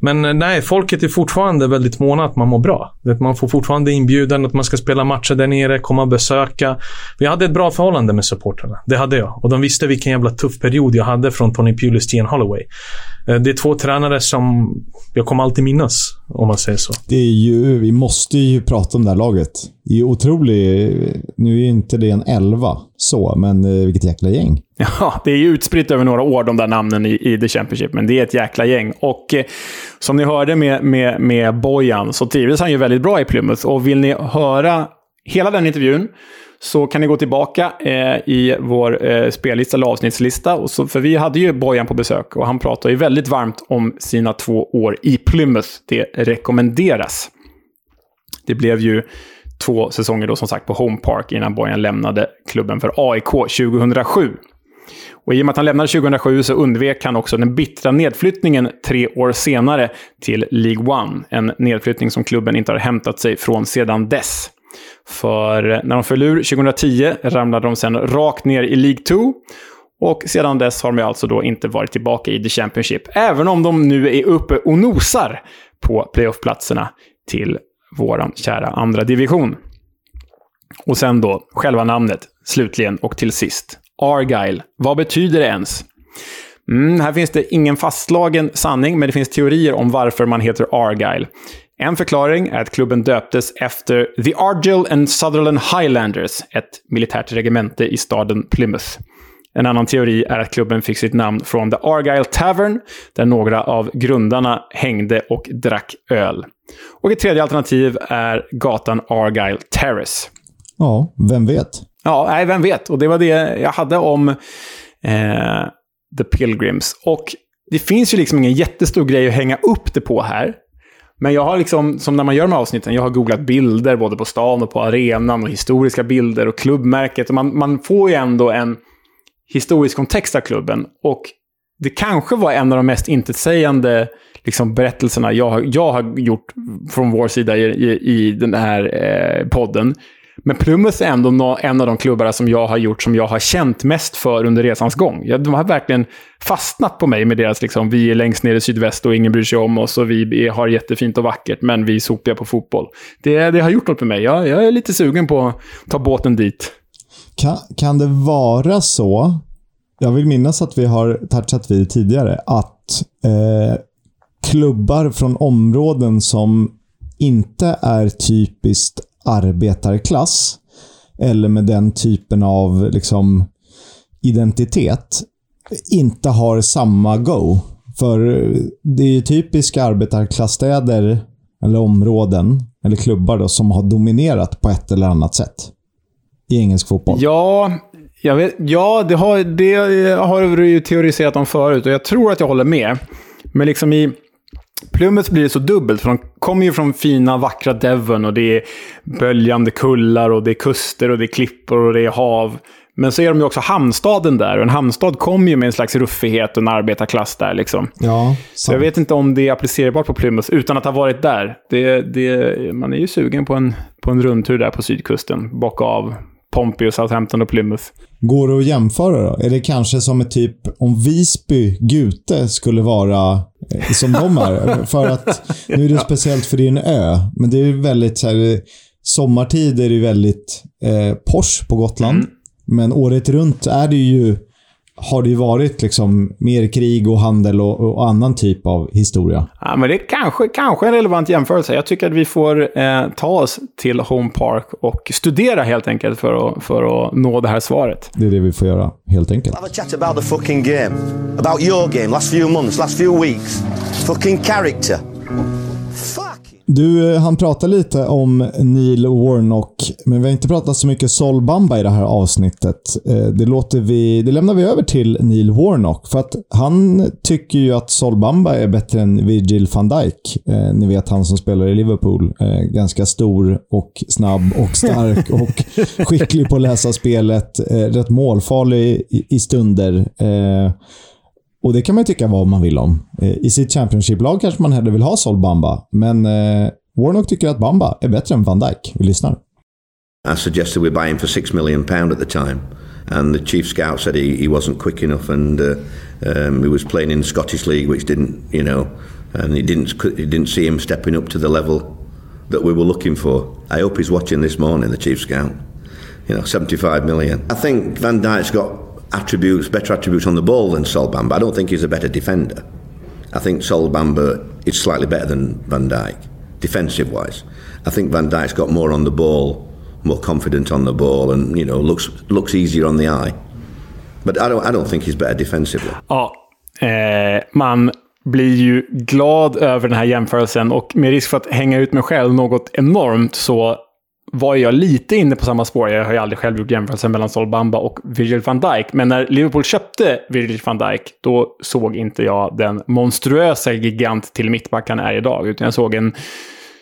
Men eh, nej, folket är fortfarande väldigt måna att man mår bra. Man får fortfarande inbjudan att man ska spela matcher där nere, komma och besöka. Vi hade ett bra förhållande med supporterna. Det hade jag. Och de visste vilken jävla tuff period jag hade från Tony Pulis till Holloway. Eh, det är två tränare som jag kommer alltid minnas, om man säger så. Det är ju, vi måste ju prata om det här laget. Det är otroligt. Nu är ju inte det en elva, så, men eh, vilket jäkla gäng. <laughs> Ja, det är ju utspritt över några år, de där namnen i, i The Championship, men det är ett jäkla gäng. Och eh, som ni hörde med, med, med Bojan så trivdes han ju väldigt bra i Plymouth. Och vill ni höra hela den intervjun så kan ni gå tillbaka eh, i vår eh, spellista eller avsnittslista. Och så, för vi hade ju Bojan på besök och han pratade ju väldigt varmt om sina två år i Plymouth. Det rekommenderas. Det blev ju två säsonger då som sagt på Home Park innan Bojan lämnade klubben för AIK 2007. Och I och med att han lämnade 2007 så undvek han också den bittra nedflyttningen tre år senare till League One. En nedflyttning som klubben inte har hämtat sig från sedan dess. För när de föll ur 2010 ramlade de sen rakt ner i League 2. Och sedan dess har de alltså då inte varit tillbaka i The Championship. Även om de nu är uppe och nosar på playoffplatserna till vår kära andra division. Och sen då, själva namnet, slutligen och till sist. Argyle. Vad betyder det ens? Mm, här finns det ingen fastslagen sanning, men det finns teorier om varför man heter Argyle. En förklaring är att klubben döptes efter The Argyll and Sutherland Highlanders, ett militärt regemente i staden Plymouth. En annan teori är att klubben fick sitt namn från The Argyle Tavern, där några av grundarna hängde och drack öl. Och ett tredje alternativ är gatan Argyle Terrace. Ja, vem vet? Ja, nej, vem vet. Och det var det jag hade om eh, The Pilgrims. Och det finns ju liksom ingen jättestor grej att hänga upp det på här. Men jag har liksom, som när man gör de här avsnitten, jag har googlat bilder både på stan och på arenan och historiska bilder och klubbmärket. Och man, man får ju ändå en historisk kontext av klubben. Och det kanske var en av de mest intetsägande liksom, berättelserna jag, jag har gjort från vår sida i, i, i den här eh, podden. Men Plymouth är ändå en av de klubbarna som jag har gjort som jag har känt mest för under resans gång. De har verkligen fastnat på mig med deras liksom, vi är längst ner i sydväst och ingen bryr sig om oss och vi har jättefint och vackert men vi är sopiga på fotboll. Det, det har gjort något med mig. Jag, jag är lite sugen på att ta båten dit. Kan, kan det vara så, jag vill minnas att vi har touchat vid tidigare, att eh, klubbar från områden som inte är typiskt arbetarklass eller med den typen av liksom, identitet inte har samma go. För det är ju typiska arbetarklassstäder, eller områden, eller klubbar då, som har dominerat på ett eller annat sätt i engelsk fotboll. Ja, jag vet, ja det, har, det har du ju teoriserat om förut och jag tror att jag håller med. Men liksom i Plymouth blir det så dubbelt, för de kommer ju från fina, vackra Devon och det är böljande kullar och det är kuster och det är klippor och det är hav. Men så är de ju också hamnstaden där och en hamnstad kommer ju med en slags ruffighet och en arbetarklass där. Liksom. Ja, så jag vet inte om det är applicerbart på Plymouth utan att ha varit där. Det, det, man är ju sugen på en, på en rundtur där på sydkusten, bocka av Pompey och Southampton och Plymouth. Går det att jämföra då? Är det kanske som ett typ om Visby, Gute skulle vara som de är? för att nu är det speciellt för en ö, men det är väldigt så här, sommartid är det väldigt eh, Porsche på Gotland. Mm. Men året runt är det ju, har det ju varit liksom mer krig och handel och, och annan typ av historia. Ja, men det är kanske, kanske en relevant jämförelse. Jag tycker att vi får eh, ta oss till Home Park och studera helt enkelt för att, för att nå det här svaret. Det är det vi får göra, helt enkelt. Have a chat about the fucking game. About your game, last few months, last few weeks. Fucking character. Du, eh, han pratar lite om Neil Warnock, men vi har inte pratat så mycket Sol Bamba i det här avsnittet. Eh, det, låter vi, det lämnar vi över till Neil Warnock, för att han tycker ju att Sol Bamba är bättre än Virgil van Dijk. Eh, ni vet han som spelar i Liverpool. Ganska stor och snabb och stark <laughs> och skicklig på att läsa spelet. Rätt målfarlig i stunder. Och det kan man ju tycka vad man vill om. Eh, I sitt Championship-lag kanske man hellre vill ha Sol Bamba, men eh, Warnock tycker att Bamba är bättre än Van Dijk. Vi lyssnar. I suggested we buy him for six million pound at the time, and the chief scout said he, he wasn't quick enough, and uh, um, he was playing in the Scottish league, which didn't, you know, and he didn't he didn't see him stepping up to the level that we were looking for. I hope he's watching this morning, the chief scout. You know, 75 million. I think Van Dijk's got attributes, better attributes on the ball than Sol Bamba. I don't think he's a better defender. I think Sol Bamba is slightly better than Van Dijk, defensive wise. I think Van Dijk's got more on the ball, more confident on the ball, and you know looks looks easier on the eye. But I don't I don't think he's better defensively. Ja, eh, man blir ju glad över den här jämförelsen och med risk för att hänga ut mig själv något enormt så var jag lite inne på samma spår. Jag har ju aldrig själv gjort jämförelsen mellan Sol Bamba och Virgil van Dijk. Men när Liverpool köpte Virgil van Dijk, då såg inte jag den monstruösa gigant till mittback han är idag. Utan jag såg en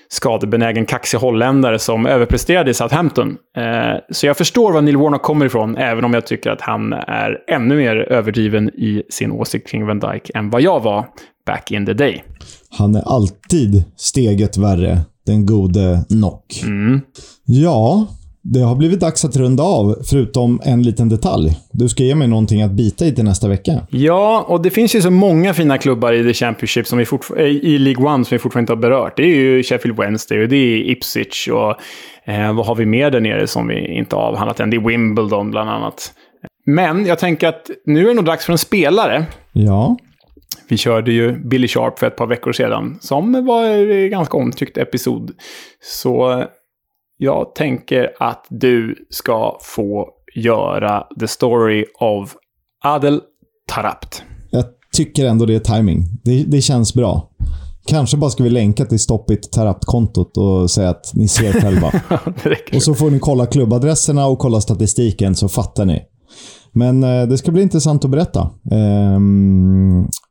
skadebenägen, kaxig holländare som överpresterade i Southampton. Eh, så jag förstår var Neil Warnock kommer ifrån, även om jag tycker att han är ännu mer överdriven i sin åsikt kring Van Dijk än vad jag var back in the day. Han är alltid steget värre den gode Nock. Mm. Ja, det har blivit dags att runda av, förutom en liten detalj. Du ska ge mig någonting att bita i till nästa vecka. Ja, och det finns ju så många fina klubbar i The Championship som vi eh, i League One som vi fortfarande inte har berört. Det är ju Sheffield Wednesday och det är Ipswich och eh, vad har vi mer där nere som vi inte har avhandlat än? Det är Wimbledon bland annat. Men jag tänker att nu är det nog dags för en spelare. Ja. Vi körde ju Billy Sharp för ett par veckor sedan, som var en ganska omtyckt episod. Så jag tänker att du ska få göra The Story of Adel Tarapt. Jag tycker ändå det är timing. Det, det känns bra. Kanske bara ska vi länka till Stoppit Tarapt-kontot och säga att ni ser själva. <laughs> och så får ni kolla klubbadresserna och kolla statistiken så fattar ni. Men eh, det ska bli intressant att berätta. Eh,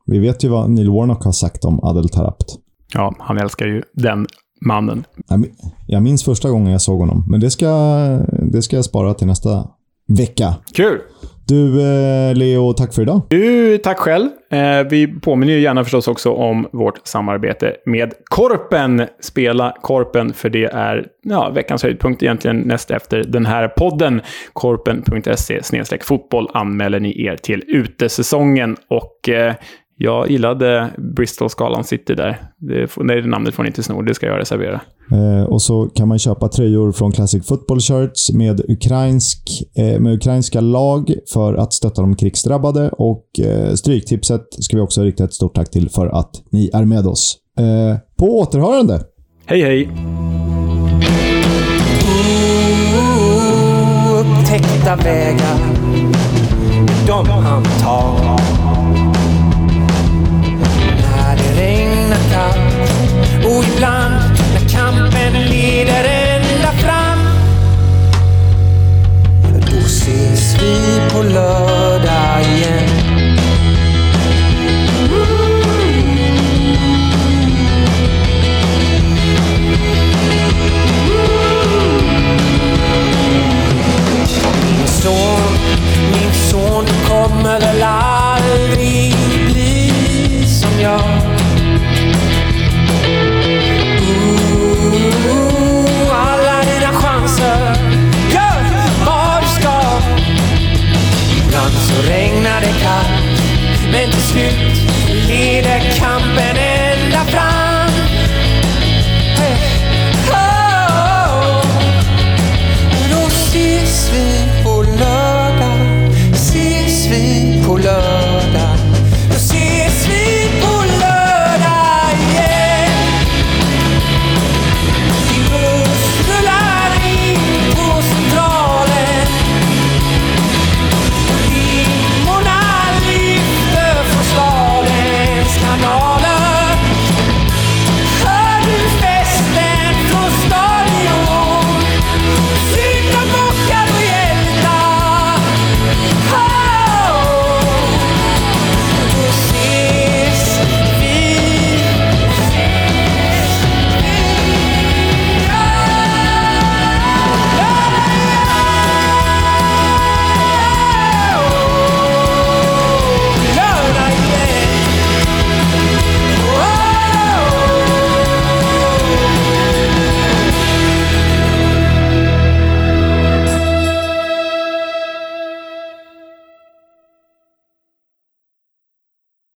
vi vet ju vad Neil Warnock har sagt om Adel Tarapt. Ja, han älskar ju den mannen. Jag minns första gången jag såg honom, men det ska, det ska jag spara till nästa vecka. Kul! Du, eh, Leo, tack för idag. Du, tack själv. Eh, vi påminner ju gärna förstås också om vårt samarbete med Korpen. Spela Korpen, för det är ja, veckans höjdpunkt egentligen näst efter den här podden. Korpen.se fotboll anmäler ni er till utesäsongen. Och eh, jag gillade Bristol-skalan City där. Det, det namnet får ni inte sno, det ska jag reservera. Eh, och så kan man köpa tröjor från Classic Football Shirts med, ukrainsk, eh, med ukrainska lag för att stötta de krigsdrabbade. Och eh, Stryktipset ska vi också rikta ett stort tack till för att ni är med oss. Eh, på återhörande! Hej, hej! Upptäckta vägar, de han tar mula that come